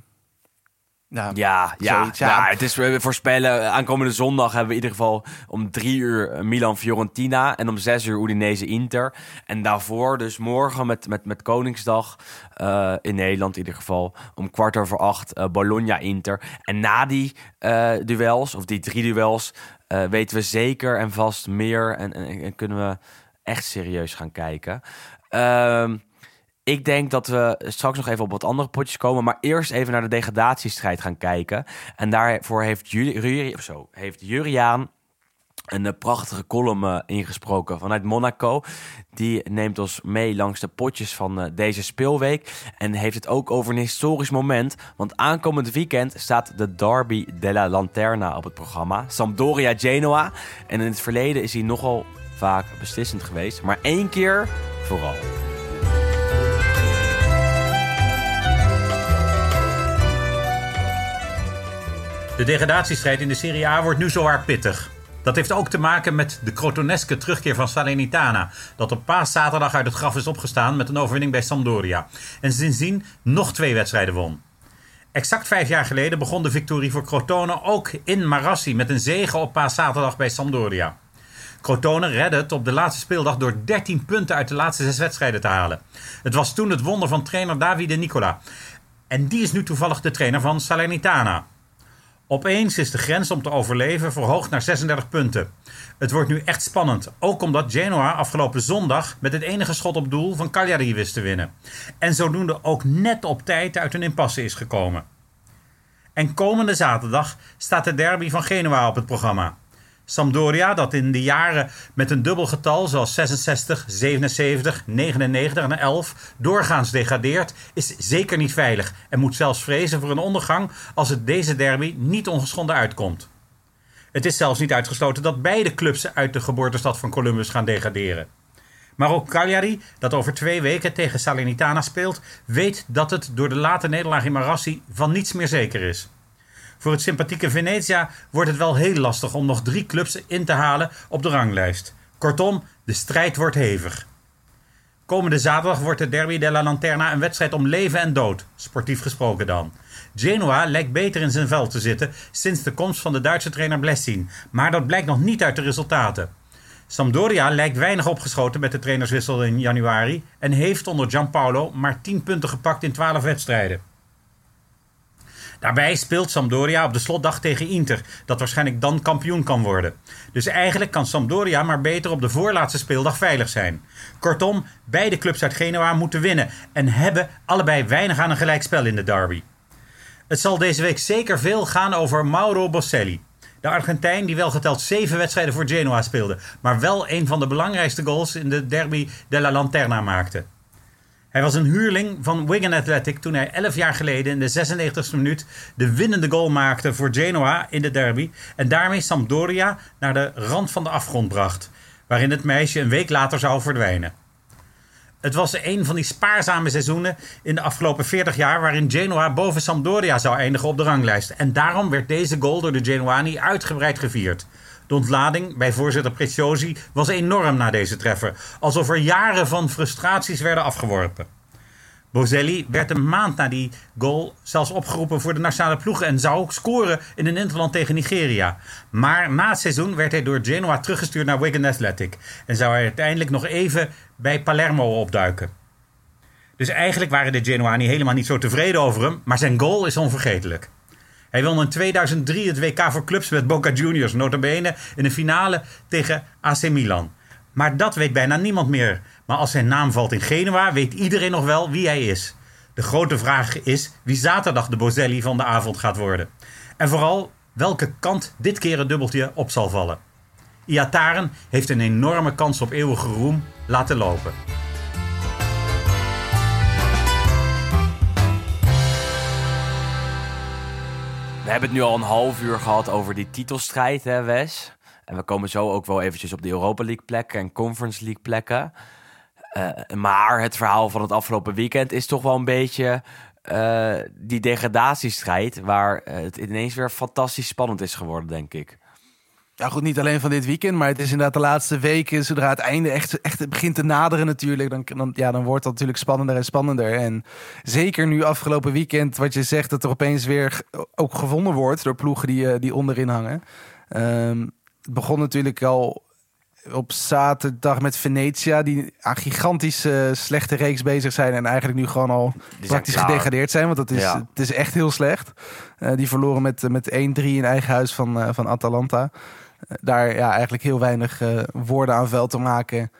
ja, Ja, ja, ja. ja. het is we voorspellen. Aankomende zondag hebben we in ieder geval om drie uur Milan-Fiorentina en om zes uur Udinese-Inter. En daarvoor, dus morgen met, met, met Koningsdag eh, in Nederland in ieder geval, om kwart over acht eh, Bologna-Inter. En na die eh, duels, of die drie duels, eh, weten we zeker en vast meer en, en, en kunnen we echt serieus gaan kijken. Ehm ik denk dat we straks nog even op wat andere potjes komen. Maar eerst even naar de degradatiestrijd gaan kijken. En daarvoor heeft, Juri, Juri- of zo, heeft Juriaan een eh, prachtige column eh, ingesproken vanuit Monaco. Die neemt ons mee langs de potjes van eh, deze speelweek. En heeft het ook over een historisch moment. Want aankomend weekend staat de Derby della Lanterna op het programma. Sampdoria Genoa. En in het verleden is hij nogal vaak beslissend geweest. Maar één keer vooral. De degradatiestrijd in de Serie A wordt nu zowaar pittig. Dat heeft ook te maken met de crotoneske terugkeer van Salernitana, dat op paaszaterdag uit het graf is opgestaan met een overwinning bij Sampdoria. En sindsdien nog twee wedstrijden won. Exact vijf jaar geleden begon de victorie voor Crotone ook in Marassi met een zege op paaszaterdag bij Sampdoria. Crotone redde het op de laatste speeldag door 13 punten uit de laatste zes wedstrijden te halen. Het was toen het wonder van trainer Davide Nicola. En die is nu toevallig de trainer van Salernitana. Opeens is de grens om te overleven verhoogd naar 36 punten. Het wordt nu echt spannend, ook omdat Genoa afgelopen zondag met het enige schot op doel van Cagliari wist te winnen. En zodoende ook net op tijd uit een impasse is gekomen. En komende zaterdag staat de derby van Genoa op het programma. Sampdoria, dat in de jaren met een dubbel getal zoals 66, 77, 99 en 11 doorgaans degradeert, is zeker niet veilig en moet zelfs vrezen voor een ondergang als het deze derby niet ongeschonden uitkomt. Het is zelfs niet uitgesloten dat beide clubs uit de geboortestad van Columbus gaan degraderen. Maar ook Cagliari, dat over twee weken tegen Salernitana speelt, weet dat het door de late nederlaag in Marassi van niets meer zeker is. Voor het sympathieke Venezia wordt het wel heel lastig om nog drie clubs in te halen op de ranglijst. Kortom, de strijd wordt hevig. Komende zaterdag wordt de Derby della Lanterna een wedstrijd om leven en dood, sportief gesproken dan. Genoa lijkt beter in zijn vel te zitten sinds de komst van de Duitse trainer Blessin, maar dat blijkt nog niet uit de resultaten. Sampdoria lijkt weinig opgeschoten met de trainerswissel in januari en heeft onder Gianpaolo maar 10 punten gepakt in 12 wedstrijden. Daarbij speelt Sampdoria op de slotdag tegen Inter, dat waarschijnlijk dan kampioen kan worden. Dus eigenlijk kan Sampdoria maar beter op de voorlaatste speeldag veilig zijn. Kortom, beide clubs uit Genoa moeten winnen en hebben allebei weinig aan een gelijkspel in de derby. Het zal deze week zeker veel gaan over Mauro Bosselli. De Argentijn die wel geteld zeven wedstrijden voor Genoa speelde, maar wel een van de belangrijkste goals in de derby della Lanterna maakte. Hij was een huurling van Wigan Athletic toen hij 11 jaar geleden in de 96e minuut de winnende goal maakte voor Genoa in de derby en daarmee Sampdoria naar de rand van de afgrond bracht, waarin het meisje een week later zou verdwijnen. Het was een van die spaarzame seizoenen in de afgelopen 40 jaar waarin Genoa boven Sampdoria zou eindigen op de ranglijst. En daarom werd deze goal door de Genoani uitgebreid gevierd. De ontlading bij voorzitter Preziosi was enorm na deze treffer, alsof er jaren van frustraties werden afgeworpen. Bozelli werd een maand na die goal zelfs opgeroepen voor de nationale ploeg en zou scoren in een interland tegen Nigeria. Maar na het seizoen werd hij door Genoa teruggestuurd naar Wigan Athletic en zou hij uiteindelijk nog even bij Palermo opduiken. Dus eigenlijk waren de Genoani helemaal niet zo tevreden over hem, maar zijn goal is onvergetelijk. Hij won in 2003 het WK voor clubs met Boca Juniors, notabene in de finale tegen AC Milan. Maar dat weet bijna niemand meer. Maar als zijn naam valt in Genua, weet iedereen nog wel wie hij is. De grote vraag is wie zaterdag de Bozelli van de avond gaat worden. En vooral welke kant dit keer het dubbeltje op zal vallen. Iataren heeft een enorme kans op eeuwige roem laten lopen. We hebben het nu al een half uur gehad over die titelstrijd, hè Wes? En we komen zo ook wel eventjes op de Europa League plekken en Conference League plekken. Uh, maar het verhaal van het afgelopen weekend is toch wel een beetje uh, die degradatiestrijd... waar het ineens weer fantastisch spannend is geworden, denk ik. Ja, goed, niet alleen van dit weekend, maar het is inderdaad de laatste weken, zodra het einde echt, echt begint te naderen natuurlijk, dan, dan, ja, dan wordt dat natuurlijk spannender en spannender. En zeker nu afgelopen weekend, wat je zegt, dat er opeens weer ook gewonnen wordt door ploegen die, die onderin hangen. Um, het begon natuurlijk al op zaterdag met Venetia, die aan gigantische slechte reeks bezig zijn en eigenlijk nu gewoon al praktisch gedegradeerd zijn, want dat is, ja. het is echt heel slecht. Uh, die verloren met, met 1-3 in eigen huis van, uh, van Atalanta. Uh, daar ja, eigenlijk heel weinig woorden aan vuil te maken.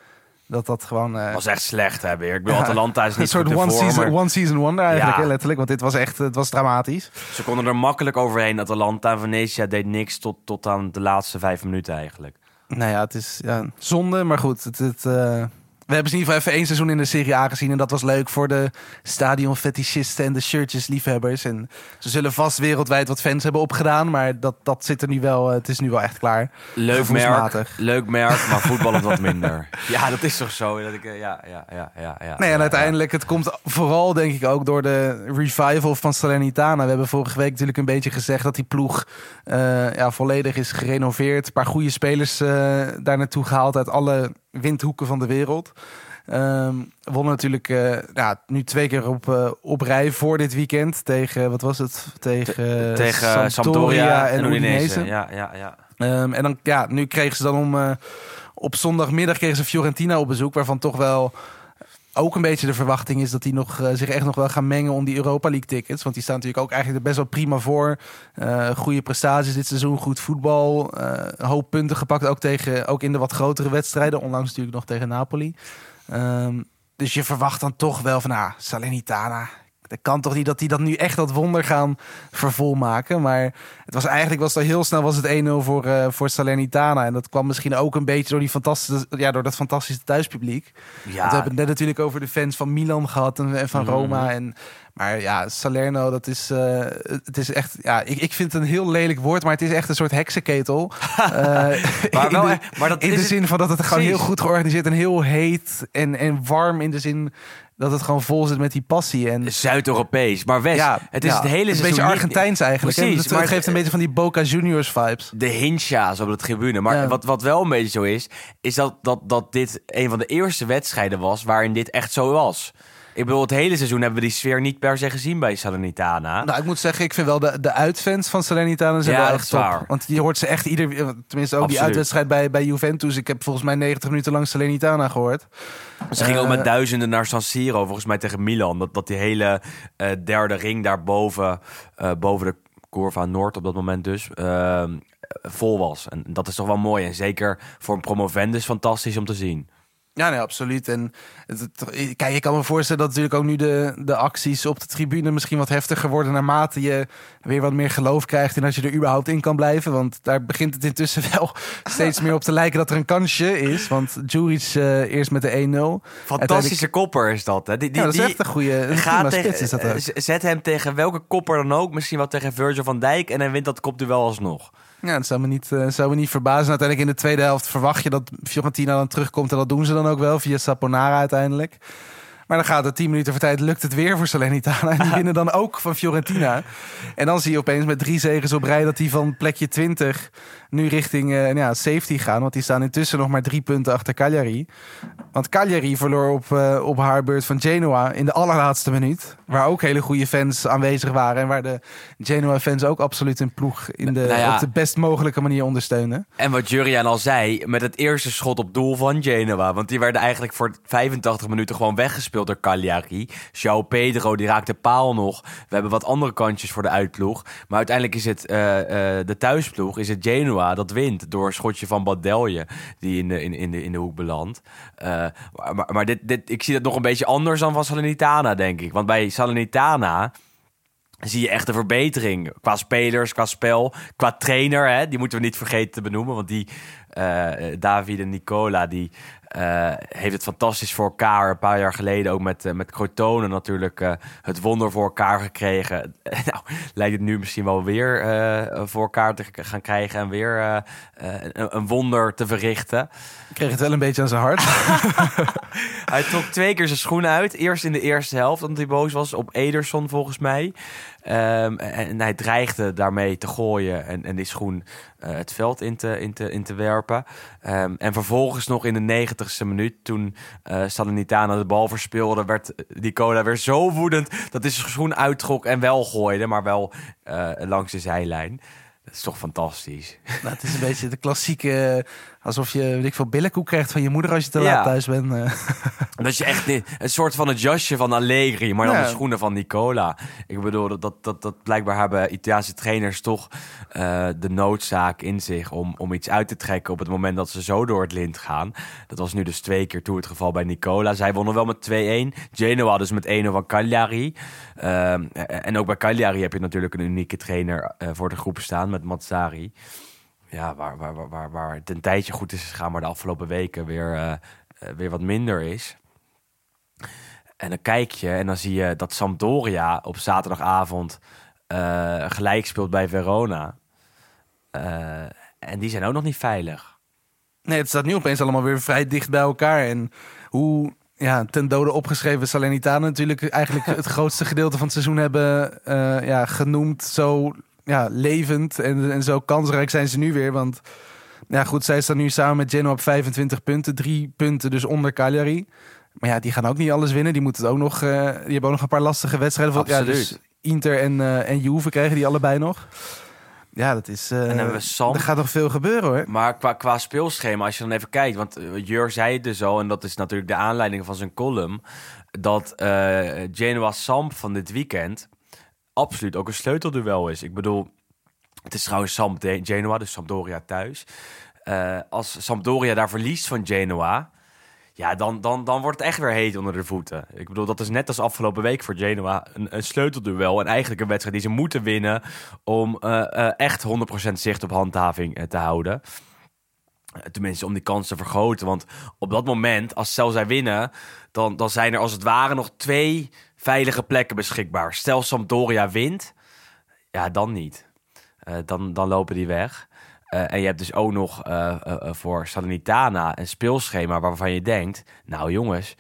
Dat dat gewoon... was echt slecht, hè, weer. Ik bedoel, ja, Atalanta is niet Een soort one, season, maar... one season wonder eigenlijk, ja. letterlijk. Want dit was echt het was dramatisch. Ze konden er makkelijk overheen. Atalanta en Venetia deed niks tot, tot aan de laatste vijf minuten eigenlijk. Nou ja, het is ja, zonde, maar goed. Het, het, uh, we hebben ze in ieder geval even één seizoen in de Serie A gezien. En dat was leuk voor de stadionfetischisten en de shirtjes-liefhebbers. En ze zullen vast wereldwijd wat fans hebben opgedaan. Maar dat, dat zit er nu wel, het is nu wel echt klaar. Leuk merk, leuk merk, maar <laughs> voetballend wat minder. Ja, dat is toch zo? Dat ik, ja, ja, ja, ja, ja. Nee, en uiteindelijk, het komt vooral denk ik ook door de revival van Salernitana. We hebben vorige week natuurlijk een beetje gezegd dat die ploeg uh, ja, volledig is gerenoveerd. Een paar goede spelers uh, daar naartoe gehaald uit alle windhoeken van de wereld. Um, wonnen natuurlijk uh, ja, nu twee keer op, uh, op rij voor dit weekend tegen, wat was het? Tegen, Te tegen Sampdoria, Sampdoria en, en Udinese. Ja, ja, ja. Um, en dan, ja, nu kregen ze dan om, uh, op zondagmiddag kregen ze Fiorentina op bezoek, waarvan toch wel ook een beetje de verwachting is dat die nog, uh, zich echt nog wel gaan mengen om die Europa League tickets. Want die staan natuurlijk ook eigenlijk best wel prima voor. Uh, goede prestaties dit seizoen, goed voetbal. Uh, hoop punten gepakt, ook, tegen, ook in de wat grotere wedstrijden. Onlangs natuurlijk nog tegen Napoli. Um, dus je verwacht dan toch wel van, ah, Salernitana, dat kan toch niet dat die dat nu echt dat wonder gaan vervolmaken. Maar het was eigenlijk was er heel snel was het 1-0 voor, uh, voor Salernitana. En dat kwam misschien ook een beetje door, die fantastische, ja, door dat fantastische thuispubliek. Ja. Want we hebben het net natuurlijk over de fans van Milan gehad en, en van Roma. Mm. En, maar ja, Salerno, dat is, uh, het is echt, ja, ik, ik vind het een heel lelijk woord, maar het is echt een soort heksenketel. uh, <laughs> maar, wel, in de, maar dat in de zin van dat het gewoon heel goed georganiseerd en heel heet en, en warm in de zin dat het gewoon vol zit met die passie. En... Zuid-Europees. Maar West, ja, het is ja, het hele Een beetje Argentijns eigenlijk. Precies, het, maar het geeft een beetje van die Boca Juniors vibes. De hincha's op de tribune. Maar ja. wat, wat wel een beetje zo is, is dat, dat, dat dit een van de eerste wedstrijden was waarin dit echt zo was. Ik bedoel, het hele seizoen hebben we die sfeer niet per se gezien bij Salernitana. Nou, ik moet zeggen, ik vind wel de, de uitfans van Salernitana zijn ja, wel echt top. Want je hoort ze echt ieder... Tenminste, ook Absoluut. die uitwedstrijd bij, bij Juventus. Ik heb volgens mij 90 minuten lang Salernitana gehoord. Ze gingen uh, ook met duizenden naar San Siro, volgens mij tegen Milan. Dat, dat die hele uh, derde ring daarboven, uh, boven de Curva Noord op dat moment dus, vol was. En dat is toch wel mooi. En zeker voor een promovendus fantastisch om te zien. Ja, nee, absoluut. En het, het, kijk, je kan me voorstellen dat natuurlijk ook nu de, de acties op de tribune misschien wat heftiger worden naarmate je weer wat meer geloof krijgt en als je er überhaupt in kan blijven. Want daar begint het intussen <laughs> wel steeds meer op te lijken dat er een kansje is. Want Juric uh, eerst met de 1-0. Fantastische kopper is dat. Hè? Die, die, ja, dat is echt een goede gaat tegen, is dat ook. Zet hem tegen welke kopper dan ook. Misschien wel tegen Virgil van Dijk en hij wint dat kopduel alsnog. Ja, dat zou me, niet, uh, zou me niet verbazen. Uiteindelijk in de tweede helft verwacht je dat Fiorentina dan terugkomt. En dat doen ze dan ook wel via Saponara uiteindelijk. Maar dan gaat het 10 minuten voor tijd, lukt het weer voor Salernitana. <laughs> En die winnen dan ook van Fiorentina. En dan zie je opeens met drie zegens op rij dat die van plekje 20 nu richting eh, ja, safety gaan. Want die staan intussen nog maar drie punten achter Cagliari. Want Cagliari verloor op, eh, op haar beurt van Genoa in de allerlaatste minuut. Waar ook hele goede fans aanwezig waren. En waar de Genoa-fans ook absoluut hun ploeg in de, Nou ja. op de best mogelijke manier ondersteunen. En wat Jurian al zei, met het eerste schot op doel van Genoa. Want die werden eigenlijk voor 85 minuten gewoon weggespeeld door Cagliari. João Pedro, die raakte paal nog. We hebben wat andere kantjes voor de uitploeg. Maar uiteindelijk is het eh, eh, de thuisploeg, is het Genoa dat wint. Door een schotje van Badelje, die in de, in, in de, in de hoek belandt. Eh, maar maar, dit, dit, ik zie dat nog een beetje anders dan van Salernitana, denk ik. Want bij Salernitana zie je echt een verbetering. Qua spelers, qua spel, qua trainer. Hè? Die moeten we niet vergeten te benoemen. Want die Davide Nicola, die eh, heeft het fantastisch voor elkaar. Een paar jaar geleden ook met, eh, met Crotone natuurlijk eh, het wonder voor elkaar gekregen. <laughs> nou, lijkt het nu misschien wel weer eh, voor elkaar te gaan krijgen. En weer eh, eh, een, een wonder te verrichten. Ik kreeg het wel een beetje aan zijn hart. <laughs> Hij trok twee keer zijn schoenen uit. Eerst in de eerste helft, omdat hij boos was op Ederson volgens mij. Ehm, en hij dreigde daarmee te gooien en, en die schoen eh, het veld in te, in te, in te werpen. Ehm, en vervolgens nog in de negentigste minuut, toen eh Salernitana de bal verspeelde, werd Nicola weer zo woedend dat hij zijn schoen uittrok en wel gooide, maar wel eh, langs de zijlijn. Dat is toch fantastisch. het is een beetje de klassieke... Alsof je, weet ik veel, billenkoek krijgt van je moeder als je te Ja. laat thuis bent. eh. <laughs> Dat je echt een soort van het jasje van Allegri, maar dan Ja. de schoenen van Nicola. Ik bedoel, dat, dat, dat, dat blijkbaar hebben Italiaanse trainers toch eh, de noodzaak in zich om, om iets uit te trekken op het moment dat ze zo door het lint gaan. Dat was nu dus twee keer toe het geval bij Nicola. Zij wonnen wel met 2-1. Genoa dus met 1-0 van Cagliari. Ehm, en ook bij Cagliari heb je natuurlijk een unieke trainer eh, voor de groep staan met Mazzari. Ja, waar, waar, waar, waar, het een tijdje goed is gegaan, maar de afgelopen weken weer, eh, eh, weer wat minder is. En dan kijk je en dan zie je dat Sampdoria op zaterdagavond eh, gelijk speelt bij Verona. En die zijn ook nog niet veilig. Nee, het staat nu opeens allemaal weer vrij dicht bij elkaar. En hoe ja, ten dode opgeschreven Salernitana natuurlijk eigenlijk <laughs> het grootste gedeelte van het seizoen hebben ja, genoemd. Zo ja, levend en, en zo kansrijk zijn ze nu weer. Want ja, goed, zij staan nu samen met Genoa op 25 punten. Drie punten dus onder Cagliari. Maar ja, die gaan ook niet alles winnen. Die, moeten ook nog, eh, die hebben ook nog een paar lastige wedstrijden. Ja, Absoluut. dus Inter en, eh en Juve krijgen die allebei nog. Ja, dat is... eh, dan hebben we Sam. Er gaat nog veel gebeuren hoor. Maar qua, qua speelschema, als je dan even kijkt... want Jur zei het dus al, en dat is natuurlijk de aanleiding van zijn column... dat Genoa Samp van dit weekend absoluut ook een sleutelduel is. Ik bedoel, het is trouwens Samp de- Genoa, dus Sampdoria thuis. Eh, als Sampdoria daar verliest van Genoa... Ja, dan, dan, dan wordt het echt weer heet onder de voeten. Ik bedoel, dat is net als afgelopen week voor Genoa een, sleutelduel. En eigenlijk een wedstrijd die ze moeten winnen om eh, eh, echt 100% zicht op handhaving te houden. Tenminste, om die kans te vergroten. Want op dat moment, als stel zij winnen, dan, dan zijn er als het ware nog twee veilige plekken beschikbaar. Stel Sampdoria wint, ja, dan niet. Eh, dan, dan lopen die weg. Eh, en je hebt dus ook nog eh, voor Salernitana een speelschema waarvan je denkt... Nou jongens,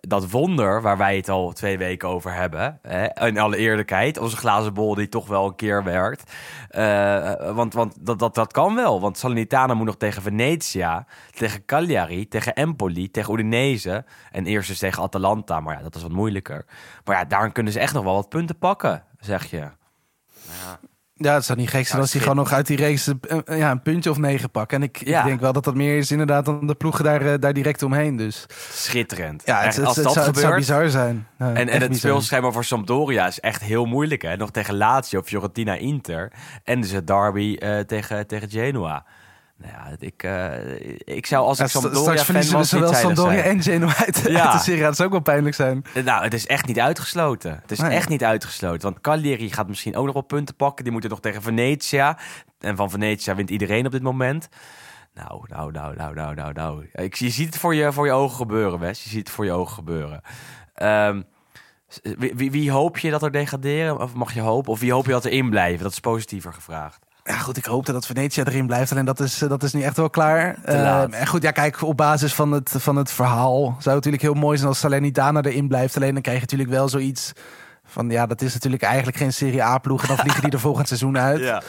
dat wonder waar wij het al twee weken over hebben... Hè, in alle eerlijkheid, onze glazen bol die toch wel een keer werkt. Eh, want want dat, dat, dat kan wel, want Salernitana moet nog tegen Venezia... tegen Cagliari, tegen Empoli, tegen Udinese... en eerst dus tegen Atalanta, maar ja, dat is wat moeilijker. Maar ja, daar kunnen ze echt nog wel wat punten pakken, zeg je. Ja, het zou niet gek zijn Ja, als hij gewoon nog uit die race eh, ja, een puntje of negen pakken. En ik, Ja. ik denk wel dat dat meer is inderdaad dan de ploegen daar, eh, daar direct omheen. Dus Schitterend. ja, het, Echt, het, als het dat zou, het zou bizar zijn. Ja, En, en het bizar. speelschema voor Sampdoria is echt heel moeilijk. Hè? Nog tegen Lazio, Fiorentina, Inter. En dus het derby eh, tegen, tegen Genoa. Nou ja, ik, eh, ik zou als ik Sampdoria straks verliezen we zowel Sampdoria en Genoa uit, Ja. de Serie. Dat zou ook wel pijnlijk zijn. Nou, het is echt niet uitgesloten. Het is Nee. echt niet uitgesloten. Want Cagliari gaat misschien ook nog wel punten pakken. Die moeten nog tegen Venetia. En van Venetia wint iedereen op dit moment. Nou, nou, nou, nou, nou, nou, nou. Ik, je ziet het voor je, voor je ogen gebeuren, Wes. Je ziet het voor je ogen gebeuren. Ehm, wie, wie, wie hoop je dat er degraderen? Of mag je hopen? Of wie hoop je dat er in blijven? Dat is positiever gevraagd. Ja, goed, ik hoopte dat Venetia erin blijft. Alleen dat is, eh, dat is nu echt wel klaar. Eh, en goed, ja, kijk, op basis van het, van het verhaal zou het natuurlijk heel mooi zijn als Salernitana erin blijft. Alleen dan krijg je natuurlijk wel zoiets van, ja, dat is natuurlijk eigenlijk geen Serie A-ploeg. En dan vliegen die er volgend seizoen <laughs> uit. Ja.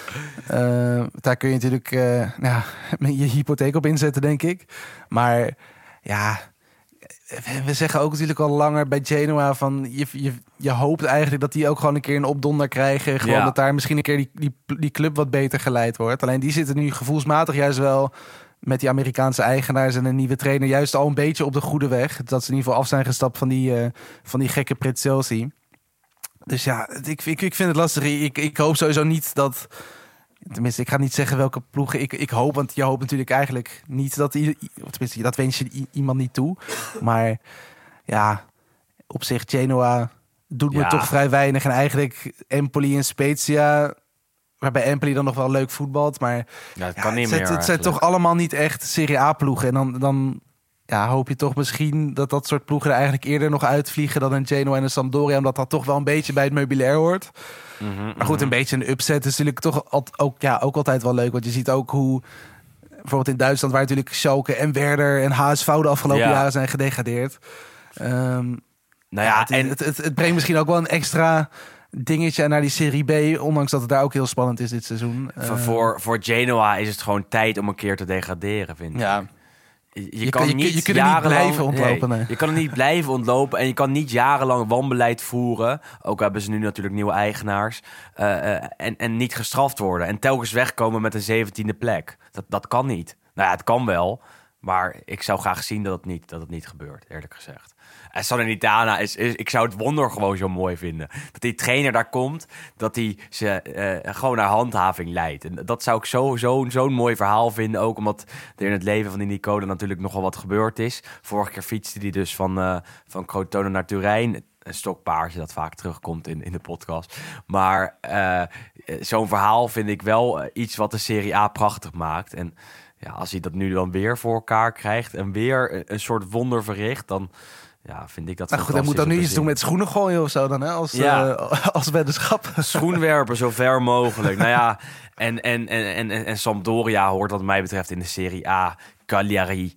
Eh, daar kun je natuurlijk nou, ja, <laughs> je hypotheek op inzetten, denk ik. Maar ja, we- zeggen ook natuurlijk al langer bij Genoa van je, je, je hoopt eigenlijk dat die ook gewoon een keer een opdonder krijgen. Gewoon Ja. dat daar misschien een keer die, die, die club wat beter geleid wordt. Alleen die zitten nu gevoelsmatig juist wel met die Amerikaanse eigenaars en een nieuwe trainer juist al een beetje op de goede weg. Dat ze in ieder geval af zijn gestapt van die, eh, van die gekke Pret. Dus ja, ik, ik vind het lastig. Ik, ik hoop sowieso niet dat. Tenminste, ik ga niet zeggen welke ploegen ik, ik hoop. Want je hoopt natuurlijk eigenlijk niet dat. tenminste, dat wens je iemand niet toe. Maar ja, op zich, Genoa doet me Ja. toch vrij weinig. En eigenlijk Empoli en Spezia. Waarbij Empoli dan nog wel leuk voetbalt. Maar Ja, het ja, kan niet het, meer. zijn- het zijn toch allemaal niet echt Serie A-ploegen. En dan, dan ja, hoop je toch misschien dat dat soort ploegen er eigenlijk eerder nog uitvliegen dan een Genoa en een Sampdoria. Omdat dat toch wel een beetje bij het meubilair hoort. Mhm, Maar goed, een beetje een upset is natuurlijk toch al- ook, ja, ook altijd wel leuk. Want je ziet ook hoe bijvoorbeeld in Duitsland, waar natuurlijk Schalke en Werder en HSV de afgelopen Ja. jaren zijn gedegradeerd. Ehm, Nou ja, het, en het, het, het brengt misschien ook wel een extra dingetje naar die Serie B. Ondanks dat het daar ook heel spannend is dit seizoen. voor, Eh, voor, voor Genoa is het gewoon tijd om een keer te degraderen, vind ik. ja, Je, kan je- niet je kunt niet jarenlang- blijven ontlopen, nee. Je kan er niet blijven ontlopen en je kan niet jarenlang wanbeleid voeren. Ook hebben ze nu natuurlijk nieuwe eigenaars. eh, eh, en, en niet gestraft worden. En telkens wegkomen met een zeventiende plek. Dat, dat kan niet. Nou ja, het kan wel. Maar ik zou graag zien dat het niet, dat het niet gebeurt, eerlijk gezegd. En Salernitana is, is... Ik zou het wonder gewoon zo mooi vinden. Dat die trainer daar komt, dat hij ze eh, gewoon naar handhaving leidt. En dat zou ik zo, zo, zo'n mooi verhaal vinden. Ook omdat er in het leven van die Nicole natuurlijk nogal wat gebeurd is. Vorige keer fietste hij dus van, eh van Crotone naar Turijn. Een stokpaardje dat vaak terugkomt in, in de podcast. Maar eh, zo'n verhaal vind ik wel eh, iets wat de Serie A prachtig maakt. En ja, als hij dat nu dan weer voor elkaar krijgt en weer een soort wonder verricht, dan ja, vind ik dat nou goed, hij moet dan nu iets doen met schoenen gooien of zo dan, hè? Als, Ja. eh, <laughs> als weddenschap. Schoenwerpen zo ver mogelijk. nou ja, en, en, en, en, en, Sampdoria hoort wat mij betreft in de Serie A. Cagliari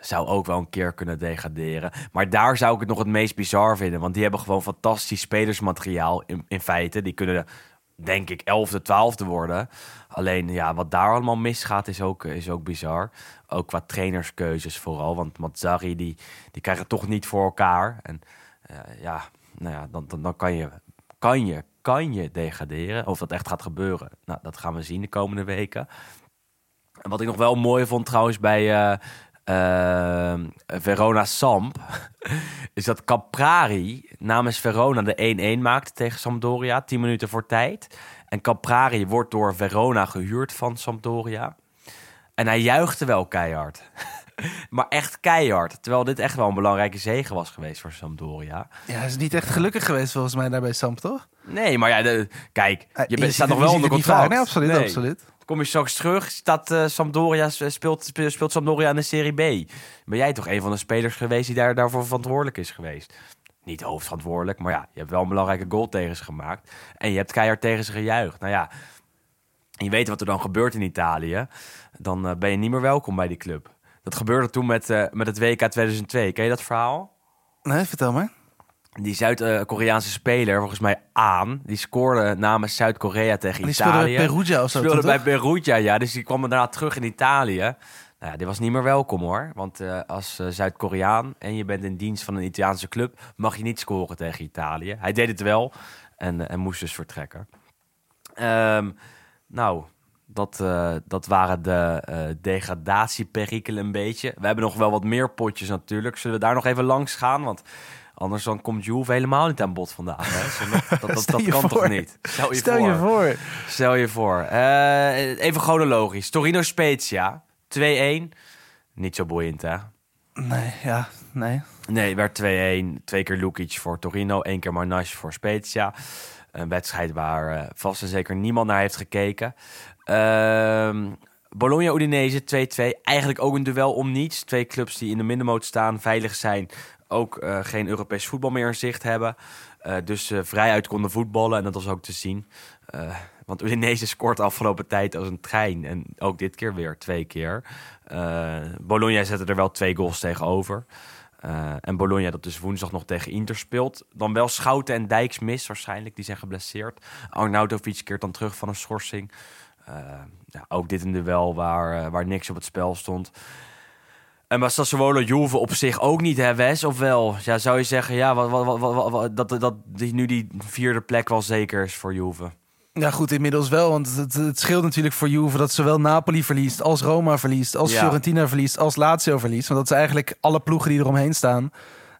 zou ook wel een keer kunnen degraderen. Maar daar zou ik het nog het meest bizar vinden. Want die hebben gewoon fantastisch spelersmateriaal in, in feite. Die kunnen, denk ik, 11e, 12e worden. Alleen, ja, wat daar allemaal misgaat is ook, is ook bizar. Ook qua trainerskeuzes vooral. Want Mazzari, die, die krijgt het toch niet voor elkaar. En eh, ja, nou ja, dan, dan, dan kan je, kan je, kan je degraderen. Of dat echt gaat gebeuren, nou, dat gaan we zien de komende weken. En wat ik nog wel mooi vond trouwens bij eh, eh, Verona Samp... <laughs> is dat Caprari namens Verona de 1-1 maakte tegen Sampdoria. 10 minuten voor tijd. En Caprari wordt door Verona gehuurd van Sampdoria. En hij juichte wel keihard. <laughs> maar echt keihard. Terwijl dit echt wel een belangrijke zege was geweest voor Sampdoria. Ja, hij is niet echt gelukkig geweest volgens mij daar bij Samp, toch? Nee, maar ja, de- kijk, Eh, je, bent- staat nog wel onder contract. Nee, absoluut, Nee. absoluut. Kom je straks terug, staat eh, Sampdoria, speelt, speelt, speelt Sampdoria in de Serie B. Ben jij toch een van de spelers geweest die daar, daarvoor verantwoordelijk is geweest? Niet hoofdverantwoordelijk, maar ja, je hebt wel een belangrijke goal tegen ze gemaakt. En je hebt keihard tegen ze gejuicht. Nou ja, je weet wat er dan gebeurt in Italië. Dan eh, ben je niet meer welkom bij die club. Dat gebeurde toen met, eh, met het WK 2002. Ken je dat verhaal? Nee, vertel maar. Die Zuid-Koreaanse speler, volgens mij Aan, die scoorde namens Zuid-Korea tegen Die speelde Italië. bij Perugia of zo, Speelde bij Perugia, ja. Dus die kwam daarna terug in Italië. Nou ja, die was niet meer welkom hoor. Want eh, als Zuid-Koreaan en je bent in dienst van een Italiaanse club, mag je niet scoren tegen Italië. Hij deed het wel en, en moest dus vertrekken. Ehm, nou, dat, eh, dat waren de eh degradatieperikelen een beetje. We hebben nog wel wat meer potjes natuurlijk. Zullen we daar nog even langs gaan? Want anders dan komt Juve helemaal niet aan bod vandaag. Hè? <laughs> Dat, dat, dat, kan voor. toch niet? Stel je Stel voor. je voor. Stel je voor. Eh, even chronologisch. Torino Spezia. 2-1. Niet zo boeiend, hè? Nee, ja, nee. Nee, werd 2-1. Twee keer Lukic voor Torino. één keer Marnash voor Spezia. Een wedstrijd waar eh, vast en zeker niemand naar heeft gekeken. Ehm Bologna-Udinese 2-2. Eigenlijk ook een duel om niets. Twee clubs die in de middenmoot staan, veilig zijn. Ook eh, geen Europees voetbal meer in zicht hebben. Eh, dus eh, vrij uit konden voetballen en dat was ook te zien. Want Udinese scoort afgelopen tijd als een trein. En ook dit keer weer twee keer. Bologna zette er wel twee goals tegenover. Eh, en Bologna dat dus woensdag nog tegen Inter speelt. Dan wel Schouten en Dijks mis waarschijnlijk. Die zijn geblesseerd. Arnautovic keert dan terug van een schorsing. Eh, ja, ook dit een duel waar, eh, waar niks op het spel stond. En maar Sassuolo Juve op zich ook niet, hè Wes? Of wel? Ja, zou je zeggen ja, wat, wat, wat, dat, dat die, nu die vierde plek wel zeker is voor Juve? Ja, goed, inmiddels wel. Want het, het scheelt natuurlijk voor Juve dat zowel Napoli verliest, als Roma verliest, als Ja. Fiorentina verliest, als Lazio verliest. Want dat zijn eigenlijk alle ploegen die eromheen staan.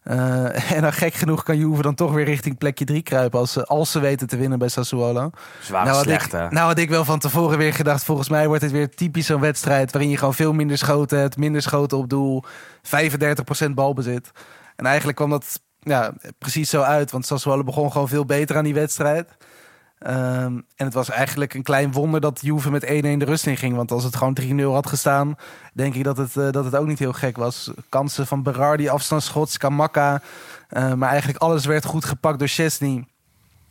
Eh, <laughs> en dan gek genoeg kan Juve dan toch weer richting plekje 3 kruipen als ze, als ze weten te winnen bij Sassuolo. Waren had slecht, ik, nou had ik wel van tevoren weer gedacht, volgens mij wordt het weer typisch zo'n wedstrijd waarin je gewoon veel minder schoten hebt, minder schoten op doel, 35% balbezit. En eigenlijk kwam dat ja, precies zo uit, want Sassuolo begon gewoon veel beter aan die wedstrijd. Ehm, en het was eigenlijk een klein wonder dat Juve met 1-1 de rust in ging. Want als het gewoon 3-0 had gestaan, denk ik dat het, eh, dat het ook niet heel gek was. Kansen van Berardi, afstandsschots, Skamaka. Eh, maar eigenlijk alles werd goed gepakt door Chesney.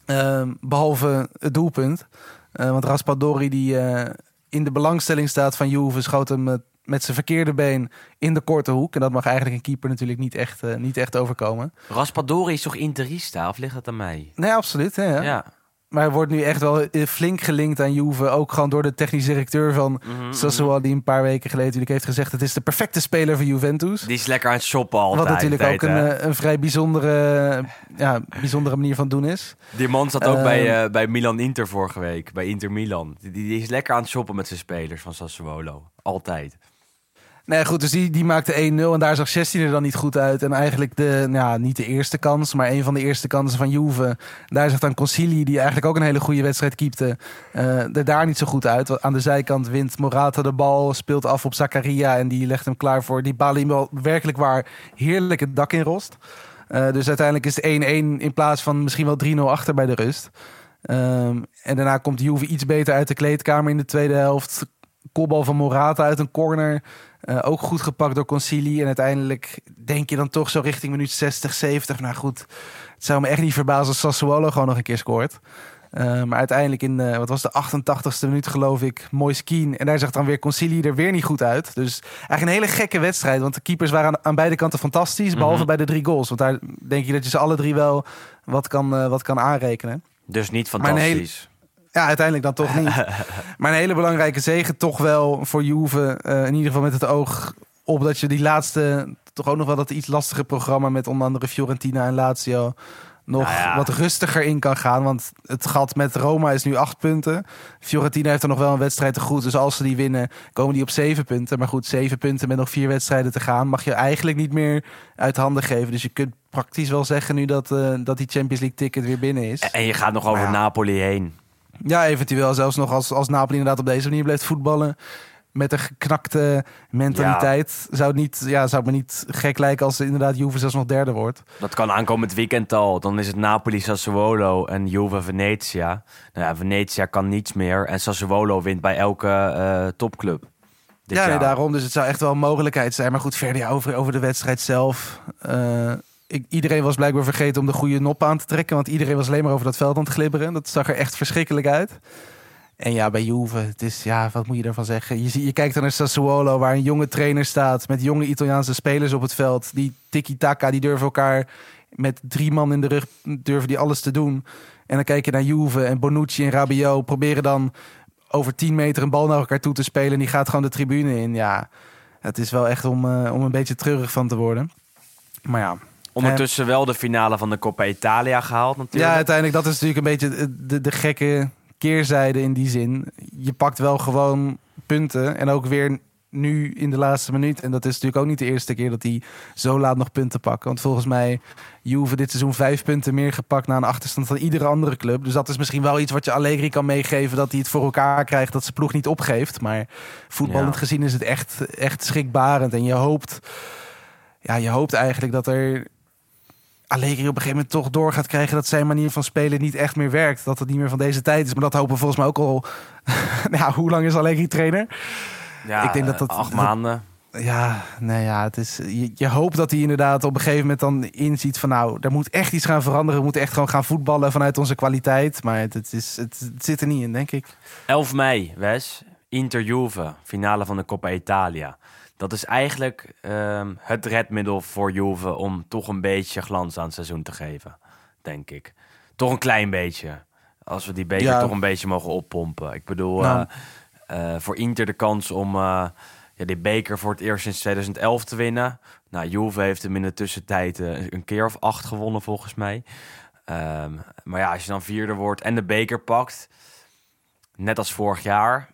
Ehm, behalve het doelpunt. Eh, want Raspadori, die eh, in de belangstelling staat van Juve, schoot hem met, met zijn verkeerde been in de korte hoek. En dat mag eigenlijk een keeper natuurlijk niet echt, niet echt overkomen. Raspadori is toch interista of ligt dat aan mij? Nee, absoluut. Hè, ja. Ja. Maar hij wordt nu echt wel eh, flink gelinkt aan Juve. Ook gewoon door de technische directeur van Mhm, Sassuolo... die een paar weken geleden natuurlijk heeft gezegd... het is de perfecte speler voor Juventus. Die is lekker aan het shoppen altijd. Wat natuurlijk ook een, eh, een vrij bijzondere, ja, bijzondere manier van doen is. Die man zat ook Ehm, bij, eh, bij Milan Inter vorige week. Bij Inter Milan. Die, die is lekker aan het shoppen met zijn spelers van Sassuolo. Altijd. Nee, goed, dus die, maakte 1-0 en daar zag 16 er dan niet goed uit. En eigenlijk de, nou niet de eerste kans, maar een van de eerste kansen van Juve. Daar zag dan Concili, die eigenlijk ook een hele goede wedstrijd keepte, eh, er daar niet zo goed uit. Aan de zijkant wint Morata de bal, speelt af op Zakaria en die legt hem klaar voor die bal die wel werkelijk waar heerlijk het dak in rost. Eh, dus uiteindelijk is het 1-1 in plaats van misschien wel 3-0 achter bij de rust. Ehm, en daarna komt Juve iets beter uit de kleedkamer in de tweede helft. Kopbal van Morata uit een corner. Eh, ook goed gepakt door Concili. En uiteindelijk denk je dan toch zo richting minuut 60, 70. Nou goed, het zou me echt niet verbazen als Sassuolo gewoon nog een keer scoort. Eh, maar uiteindelijk in, wat was de 88ste minuut geloof ik, mooi skien. En daar zag dan weer Concili er weer niet goed uit. Dus eigenlijk een hele gekke wedstrijd. Want de keepers waren aan, aan beide kanten fantastisch. Behalve bij de drie goals. Want daar denk je dat je ze alle drie wel wat kan, eh, wat kan aanrekenen. Dus niet fantastisch. Ja, uiteindelijk dan toch niet. <laughs> maar een hele belangrijke zegen toch wel voor Juve. eh, in ieder geval met het oog op dat je die laatste... toch ook nog wel dat iets lastige programma... met onder andere Fiorentina en Lazio... nog Nou ja. wat rustiger in kan gaan. Want het gat met Roma is nu acht punten. Fiorentina heeft er nog wel een wedstrijd te goed. Dus als ze die winnen, komen die op zeven punten. Maar goed, zeven punten met nog vier wedstrijden te gaan... mag je eigenlijk niet meer uit handen geven. Dus je kunt praktisch wel zeggen nu dat, eh, dat die Champions League ticket weer binnen is. En je gaat nog over ja. Napoli heen. Ja, eventueel zelfs nog als, als Napoli inderdaad op deze manier blijft voetballen. Met een geknakte mentaliteit. Zou, het niet, ja, zou het me niet gek lijken als inderdaad Juve zelfs nog derde wordt. Dat kan aankomend weekend al. Dan is het Napoli, Sassuolo en Juve Venetia. Nou ja, Venetia kan niets meer. En Sassuolo wint bij elke eh, topclub. ja, nee, daarom. Dus het zou echt wel een mogelijkheid zijn. Maar goed, verder ja, over, over de wedstrijd zelf. Eh, iedereen was blijkbaar vergeten om de goede nop aan te trekken. Want iedereen was alleen maar over dat veld aan het glibberen. Dat zag er echt verschrikkelijk uit. En ja, bij Juve, het is, ja, wat moet je daarvan zeggen? Je, je kijkt dan naar Sassuolo, waar een jonge trainer staat... met jonge Italiaanse spelers op het veld. Die tiki-taka, die durven elkaar met drie man in de rug... durven die alles te doen. En dan kijk je naar Juve en Bonucci en Rabiot... proberen dan over 10 meter een bal naar elkaar toe te spelen... en die gaat gewoon de tribune in. Ja, het is wel echt om, eh, om een beetje treurig van te worden. Maar ja, Ondertussen wel de finale van de Coppa Italia gehaald natuurlijk. ja, uiteindelijk dat is natuurlijk een beetje de, de, gekke keerzijde in die zin. Je pakt wel gewoon punten en ook weer nu in de laatste minuut. En dat is natuurlijk ook niet de eerste keer dat hij zo laat nog punten pakken. Want volgens mij Juve dit seizoen vijf punten meer gepakt na een achterstand dan iedere andere club. Dus dat is misschien wel iets wat je Allegri kan meegeven dat hij het voor elkaar krijgt dat zijn ploeg niet opgeeft. Maar voetballend Ja. gezien is het echt, echt schrikbarend. En je hoopt, ja, je hoopt eigenlijk dat er Allegri op een gegeven moment toch door gaat krijgen dat zijn manier van spelen niet echt meer werkt. Dat het niet meer van deze tijd is. Maar dat hopen volgens mij ook al. <laughs> ja, hoe lang is Allegri trainer? Ja, ik denk dat dat- acht dat- maanden. Ja, nee, ja, het is, je, je hoopt dat hij inderdaad op een gegeven moment dan inziet van nou, er moet echt iets gaan veranderen. We moeten echt gewoon gaan voetballen vanuit onze kwaliteit. Maar het, het, is, het, het zit er niet in, denk ik. 11 mei, Wes. Inter Juve, finale van de Coppa Italia. Dat is eigenlijk ehm, het redmiddel voor Juve om toch een beetje glans aan het seizoen te geven, denk ik. Toch een klein beetje. Als we die beker Ja. toch een beetje mogen oppompen. Ik bedoel, Nou. eh, eh, voor Inter de kans om eh, ja, die beker voor het eerst sinds 2011 te winnen. Nou, Juve heeft hem in de tussentijd een keer of acht gewonnen, volgens mij. Ehm, maar ja, als je dan vierde wordt en de beker pakt, net als vorig jaar,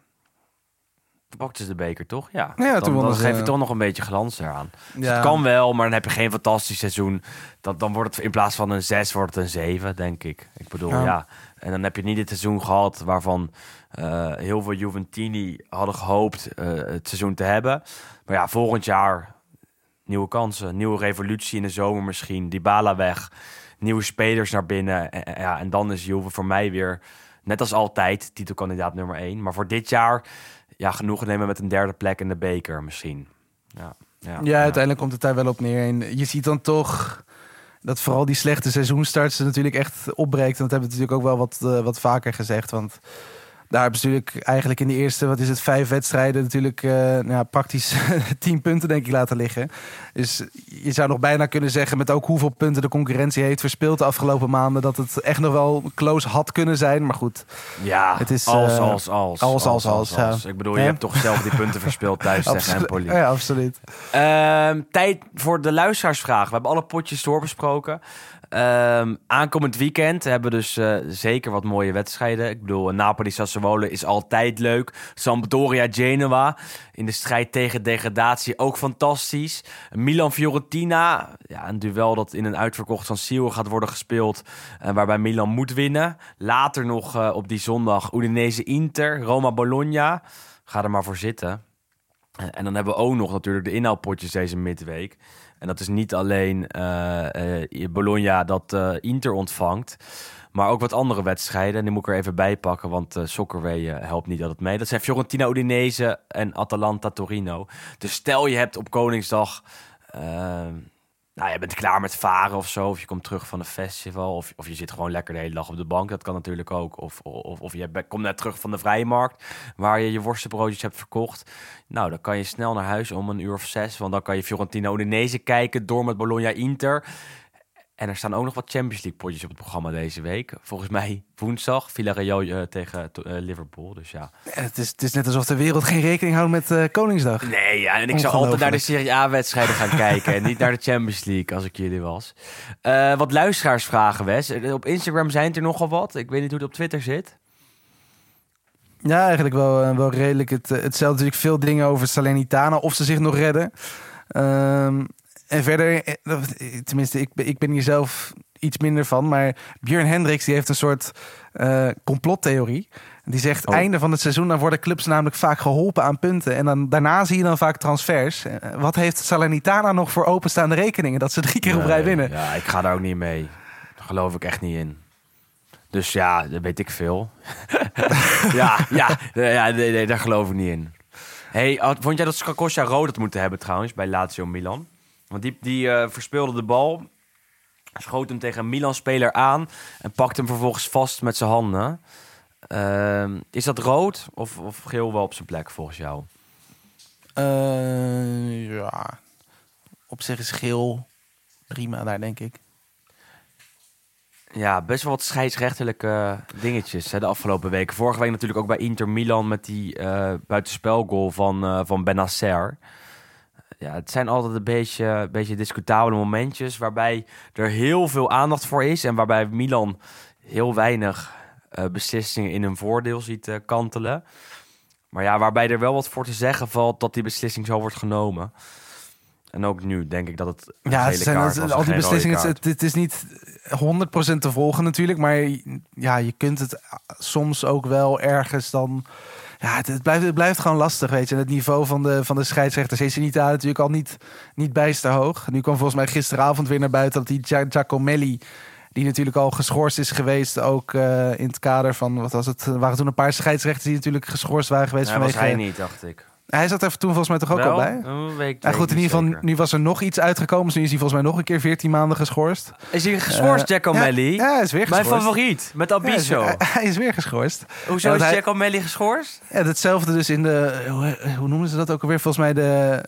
pakten ze de beker toch? Ja, Ja, dan, geef je ja. toch nog een beetje glans eraan. Dus Ja. het kan wel, maar dan heb je geen fantastisch seizoen. Dan, dan wordt het in plaats van een 6 wordt het een 7, denk ik. Ik bedoel, ja. Ja. En dan heb je niet het seizoen gehad waarvan eh, heel veel Juventini hadden gehoopt eh, het seizoen te hebben. Maar ja, volgend jaar nieuwe kansen, nieuwe revolutie in de zomer misschien. Dybala weg, nieuwe spelers naar binnen. En, en- ja, en dan is Juve voor mij weer, net als altijd, titelkandidaat nummer 1. Maar voor dit jaar, ja, genoegen nemen met een derde plek in de beker misschien. Ja, ja, Ja, uiteindelijk komt het daar wel op neer. En je ziet dan toch dat vooral die slechte seizoenstarts natuurlijk echt opbreekt. En dat hebben we natuurlijk ook wel wat, eh, wat vaker gezegd. Want daar hebben ze natuurlijk eigenlijk in de eerste, wat is het, vijf wedstrijden natuurlijk eh, nou ja, praktisch <laughs> tien punten denk ik laten liggen. Dus je zou nog bijna kunnen zeggen met ook hoeveel punten de concurrentie heeft verspeeld de afgelopen maanden. Dat het echt nog wel close had kunnen zijn. Maar goed, Ja, Het is, als, eh, als, als, als, als, als, ja. Ik bedoel, je hebt toch zelf die punten <laughs> verspeeld thuis tegen Empoli. ja, absoluut. Ehm, tijd voor de luisteraarsvragen. We hebben alle potjes doorbesproken. Ehm, aankomend weekend hebben we dus eh, zeker wat mooie wedstrijden. Ik bedoel, Napoli Sassuolo is altijd leuk. Sampdoria Genoa in de strijd tegen degradatie ook fantastisch. Milan Fiorentina, ja, een duel dat in een uitverkocht San Siro gaat worden gespeeld, eh, waarbij Milan moet winnen. Later nog eh, op die zondag Udinese Inter, Roma Bologna. Ga er maar voor zitten. En dan hebben we ook nog natuurlijk de inhaalpotjes deze midweek. En dat is niet alleen eh, eh, Bologna dat eh, Inter ontvangt. Maar ook wat andere wedstrijden. En die moet ik er even bij pakken, want uh, Soccerway helpt niet altijd mee. Dat zijn Fiorentina Udinese en Atalanta Torino. Dus stel je hebt op Koningsdag... nou, je bent klaar met varen of zo. Of je komt terug van een festival. Of, of je zit gewoon lekker de hele dag op de bank. Dat kan natuurlijk ook. Of, of, of je komt net terug van de vrije markt. Waar je je worstenbroodjes hebt verkocht. Nou, dan kan je snel naar huis om een uur of zes. Want dan kan je Fiorentina Udinese kijken. Door met Bologna Inter. En er staan ook nog wat Champions League potjes op het programma deze week. Volgens mij woensdag Villarreal eh, tegen eh, Liverpool. Dus ja. Het is, het is net alsof de wereld geen rekening houdt met eh, Koningsdag. Nee, ja, en ik zou altijd naar de. Serie A-wedstrijden gaan kijken. En niet naar de <laughs> Champions League, als ik jullie was. Eh, wat luisteraarsvragen, Wes. Eh, Op Instagram zijn er nogal wat. Ik weet niet hoe het op Twitter zit. Ja, eigenlijk wel, eh, wel redelijk het, eh, hetzelfde. Natuurlijk veel dingen over Salernitana, of ze zich nog redden. Ehm, en verder, eh, eh, tenminste, ik, ben- ik ben hier zelf iets minder van. Maar Björn Hendricks die heeft een soort eh, complottheorie. Die zegt, Oh. einde van het seizoen, dan worden clubs namelijk vaak geholpen aan punten. En dan, daarna zie je dan vaak transfers. Wat heeft Salernitana nog voor openstaande rekeningen? Dat ze drie keer op rij Nee, winnen. Ja, ik ga daar ook niet mee. Daar geloof ik echt niet in. Dus ja, dat weet ik veel. <laughs> ja, ja, ja nee, nee, daar geloof ik niet in. Hey, vond jij dat Skakosha rood had moeten hebben trouwens bij Lazio Milan? Want die, die eh, verspeelde de bal, schoot hem tegen een Milan-speler aan en pakte hem vervolgens vast met zijn handen. Ehm, is dat rood of, of geel wel op zijn plek volgens jou? Eh, ja, op zich is geel prima daar, denk ik. Ja, best wel wat scheidsrechterlijke dingetjes hè, de afgelopen weken. Vorige week natuurlijk ook bij Inter Milan met die eh buitenspelgoal van, eh van Benacer. Ja, het zijn altijd een beetje, een beetje discutabele momentjes waarbij er heel veel aandacht voor is en waarbij Milan heel weinig eh, beslissingen in hun voordeel ziet eh, kantelen. Maar ja, waarbij er wel wat voor te zeggen valt dat die beslissing zo wordt genomen. En ook nu denk ik dat het Ja, het zijn, het- al die beslissingen. Het, het is niet 100% te volgen natuurlijk. Maar ja, je kunt het soms ook wel ergens dan... Ja, het, het, blijft, het blijft gewoon lastig, weet je. En het niveau van de, van de scheidsrechters is niet aan. Natuurlijk al niet, niet bijster hoog. Nu kwam volgens mij gisteravond weer naar buiten... dat die Gia- Giacomelli, die natuurlijk al geschorst is geweest... ook eh, in het kader van, wat was het... Er waren toen een paar scheidsrechters die natuurlijk geschorst waren geweest... Was vanwege, hij niet, dacht ik. Hij zat er toen volgens mij toch ook al bij? Een week, Ja, goed, in ieder geval, nu was er nog iets uitgekomen. Dus nu is hij volgens mij nog een keer 14 maanden geschorst. Is hij geschorst, Eh, Jack ja, O'Malley? Ja, hij is weer Mijn geschorst. favoriet, met Ja, hij, is, Abiso. hij- is weer geschorst. Hoezo is hij- Jack O'Malley geschorst? Ja, hetzelfde dus in de... Hoe, hoe noemen ze dat ook alweer? Volgens mij de...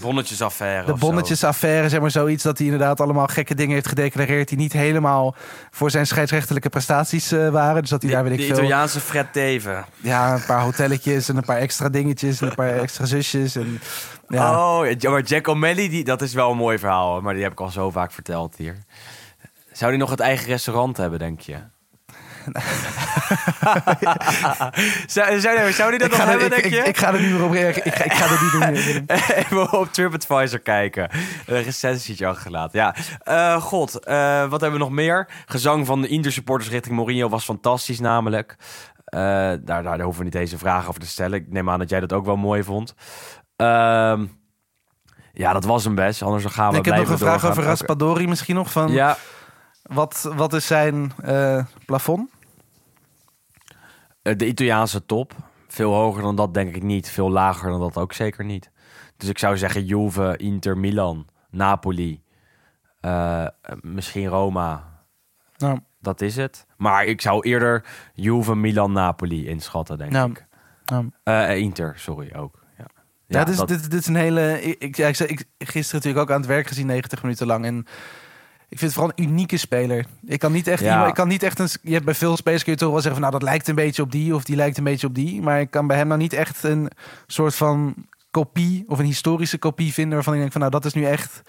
Bonnetjesaffaire De bonnetjesaffaire, zeg maar zoiets. Dat hij inderdaad allemaal gekke dingen heeft gedeclareerd... die niet helemaal voor zijn scheidsrechtelijke prestaties eh, waren. Dus dat hij De, daar, weet de ik veel... Italiaanse Fred Teven. Ja, een paar hotelletjes en een paar extra dingetjes... en een paar <laughs> extra zusjes. En, ja. Oh, ja, maar Jack O'Malley, die, dat is wel een mooi verhaal. Maar die heb ik al zo vaak verteld hier. Zou hij nog het eigen restaurant hebben, denk je? <laughs> zou, zou, zou die dat ik, nog er, hebben, ik, denk ik, je? ik ga er niet meer op reageren. Ik, ik ga dat niet doen. Willem. <laughs> Even op TripAdvisor kijken. Een recensietje achtergelaten. Ja, Eh, god. eh, wat hebben we nog meer? Gezang van de Inter-supporters richting Mourinho was fantastisch namelijk. Eh, daar, daar, daar hoeven we niet deze vragen over te stellen. Ik neem aan dat jij dat ook wel mooi vond. Ehm, ja, dat was hem best. Anders gaan we ik heb nog een vraag doorgaan. over Raspadori misschien nog. Van, Ja, wat, wat is zijn plafond? Eh, de Italiaanse top. Veel hoger dan dat denk ik niet. Veel lager dan dat ook zeker niet. Dus ik zou zeggen Juve, Inter, Milan, Napoli. eh, misschien Roma. Nou, Dat is het. Maar ik zou eerder Juve, Milan, Napoli inschatten, denk nou, ik. nou. Eh, Inter, sorry ook. Ja, Ja, dit, is, dat- dit, dit is een hele. Ik, ik, ik, ik gisteren natuurlijk ook aan het werk gezien, 90 minuten lang. En ik vind het vooral een unieke speler. Ik kan niet echt. Ja. iemand- ik kan niet echt een. Je hebt bij veel spelers kun je toch wel zeggen van, nou dat lijkt een beetje op die of die lijkt een beetje op die. Maar ik kan bij hem nou niet echt een soort van kopie of een historische kopie vinden waarvan ik denk van, nou dat is nu echt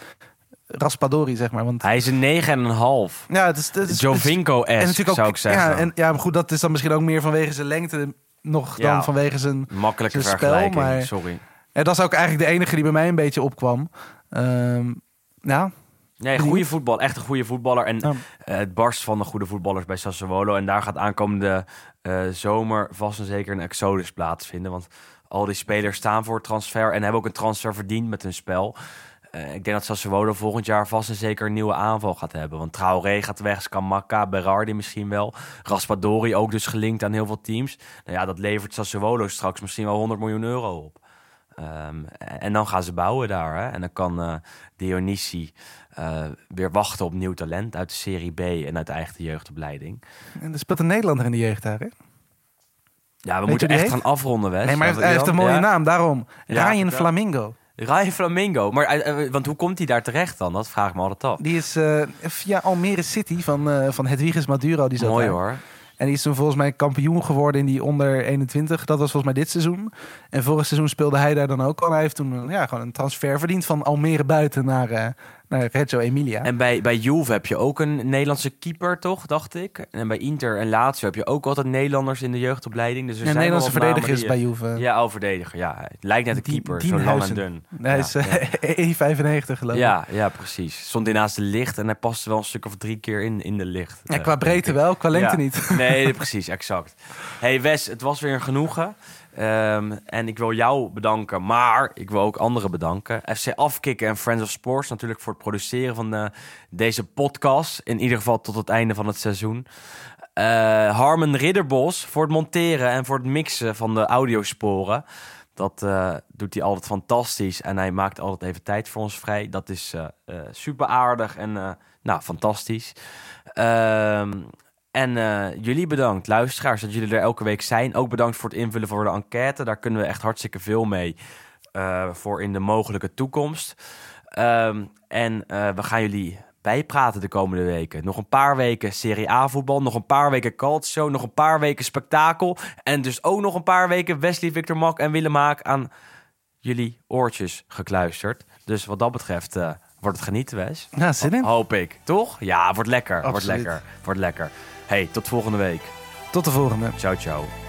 Raspadori, zeg maar. Want Hij is een 9,5. ja, het is. Het is en Jovinko-esque, natuurlijk ook, zou ik zeggen. Ja, en, ja, maar goed, dat is dan misschien ook meer vanwege zijn lengte nog dan vanwege zijn. Makkelijke zijn spel, vergelijking, maar- sorry. Ja, dat is ook eigenlijk de enige die bij mij een beetje opkwam. Ehm ja, Nee, goede voetbal. Echt een goede voetballer. En Ja. eh, het barst van de goede voetballers bij Sassuolo. En daar gaat aankomende eh, zomer vast en zeker een exodus plaatsvinden. Want al die spelers staan voor transfer en hebben ook een transfer verdiend met hun spel. Eh, ik denk dat Sassuolo volgend jaar vast en zeker een nieuwe aanval gaat hebben. Want Traoré gaat weg, Scamacca, Berardi misschien wel. Raspadori ook dus gelinkt aan heel veel teams. Nou ja, dat levert Sassuolo straks misschien wel 100 miljoen euro op. Ehm, en dan gaan ze bouwen daar. Hè? En dan kan eh Eh, weer wachten op nieuw talent uit de Serie B en uit de eigen jeugdopleiding. en er speelt een Nederlander in de jeugd daar, hè? Ja, we Weet moeten echt heet? gaan afronden, Wes. Nee, maar hij heeft, een mooie ja. naam, daarom. Ja, Ryan. Flamingo. Ryan Flamingo. Maar, eh, eh, want hoe komt hij daar terecht dan? Dat vraag ik me altijd af. Die is eh, via Almere City van, eh van Hedwiges Maduro. Die zat Mooi daar. hoor. En die is toen volgens mij kampioen geworden in die onder 21. Dat was volgens mij dit seizoen. En vorig seizoen speelde hij daar dan ook al. Hij heeft toen ja, gewoon een transfer verdiend van Almere buiten naar, naar Reggio Emilia. En bij, bij Juve heb je ook een Nederlandse keeper, toch? Dacht ik. En bij Inter en Lazio heb je ook altijd Nederlanders in de jeugdopleiding. Dus er zijn Nederlandse verdediger is bij Juve. Ja, oh, verdediger. Ja, het lijkt net een Die- keeper. zo lang en dun. Hij Ja, is eh, <laughs> ja. E95 geloof ik. Ja, ja, precies. Stond naast de licht en hij paste wel een stuk of drie keer in, in de licht. Ja, Eh, qua denk breedte wel, qua lengte niet. Nee, <laughs> precies, exact. Hey Wes, het was weer een genoegen. Ehm, en ik wil jou bedanken, maar ik wil ook anderen bedanken. FC Afkikken en Friends of Sports natuurlijk voor het produceren van eh, deze podcast. In ieder geval tot het einde van het seizoen. Eh, Harmen Ridderbos voor het monteren en voor het mixen van de audiosporen. Dat eh, doet hij altijd fantastisch en hij maakt altijd even tijd voor ons vrij. Dat is super aardig en nou, fantastisch. En eh, jullie bedankt, luisteraars, dat jullie er elke week zijn. Ook bedankt voor het invullen voor de enquête. Daar kunnen we echt hartstikke veel mee eh, voor in de mogelijke toekomst. Ehm, en eh, we gaan jullie bijpraten de komende weken. Nog een paar weken Serie A voetbal, nog een paar weken calcio, nog een paar weken spektakel. En dus ook nog een paar weken Wesley, Victor Mak en Willem Haak aan jullie oortjes gekluisterd. Dus wat dat betreft wordt het genieten, Wes. Ja, zin in. Hoop ik, toch? Ja, wordt lekker, wordt lekker, wordt lekker. Hey, tot volgende week. Tot de volgende. Ciao, ciao.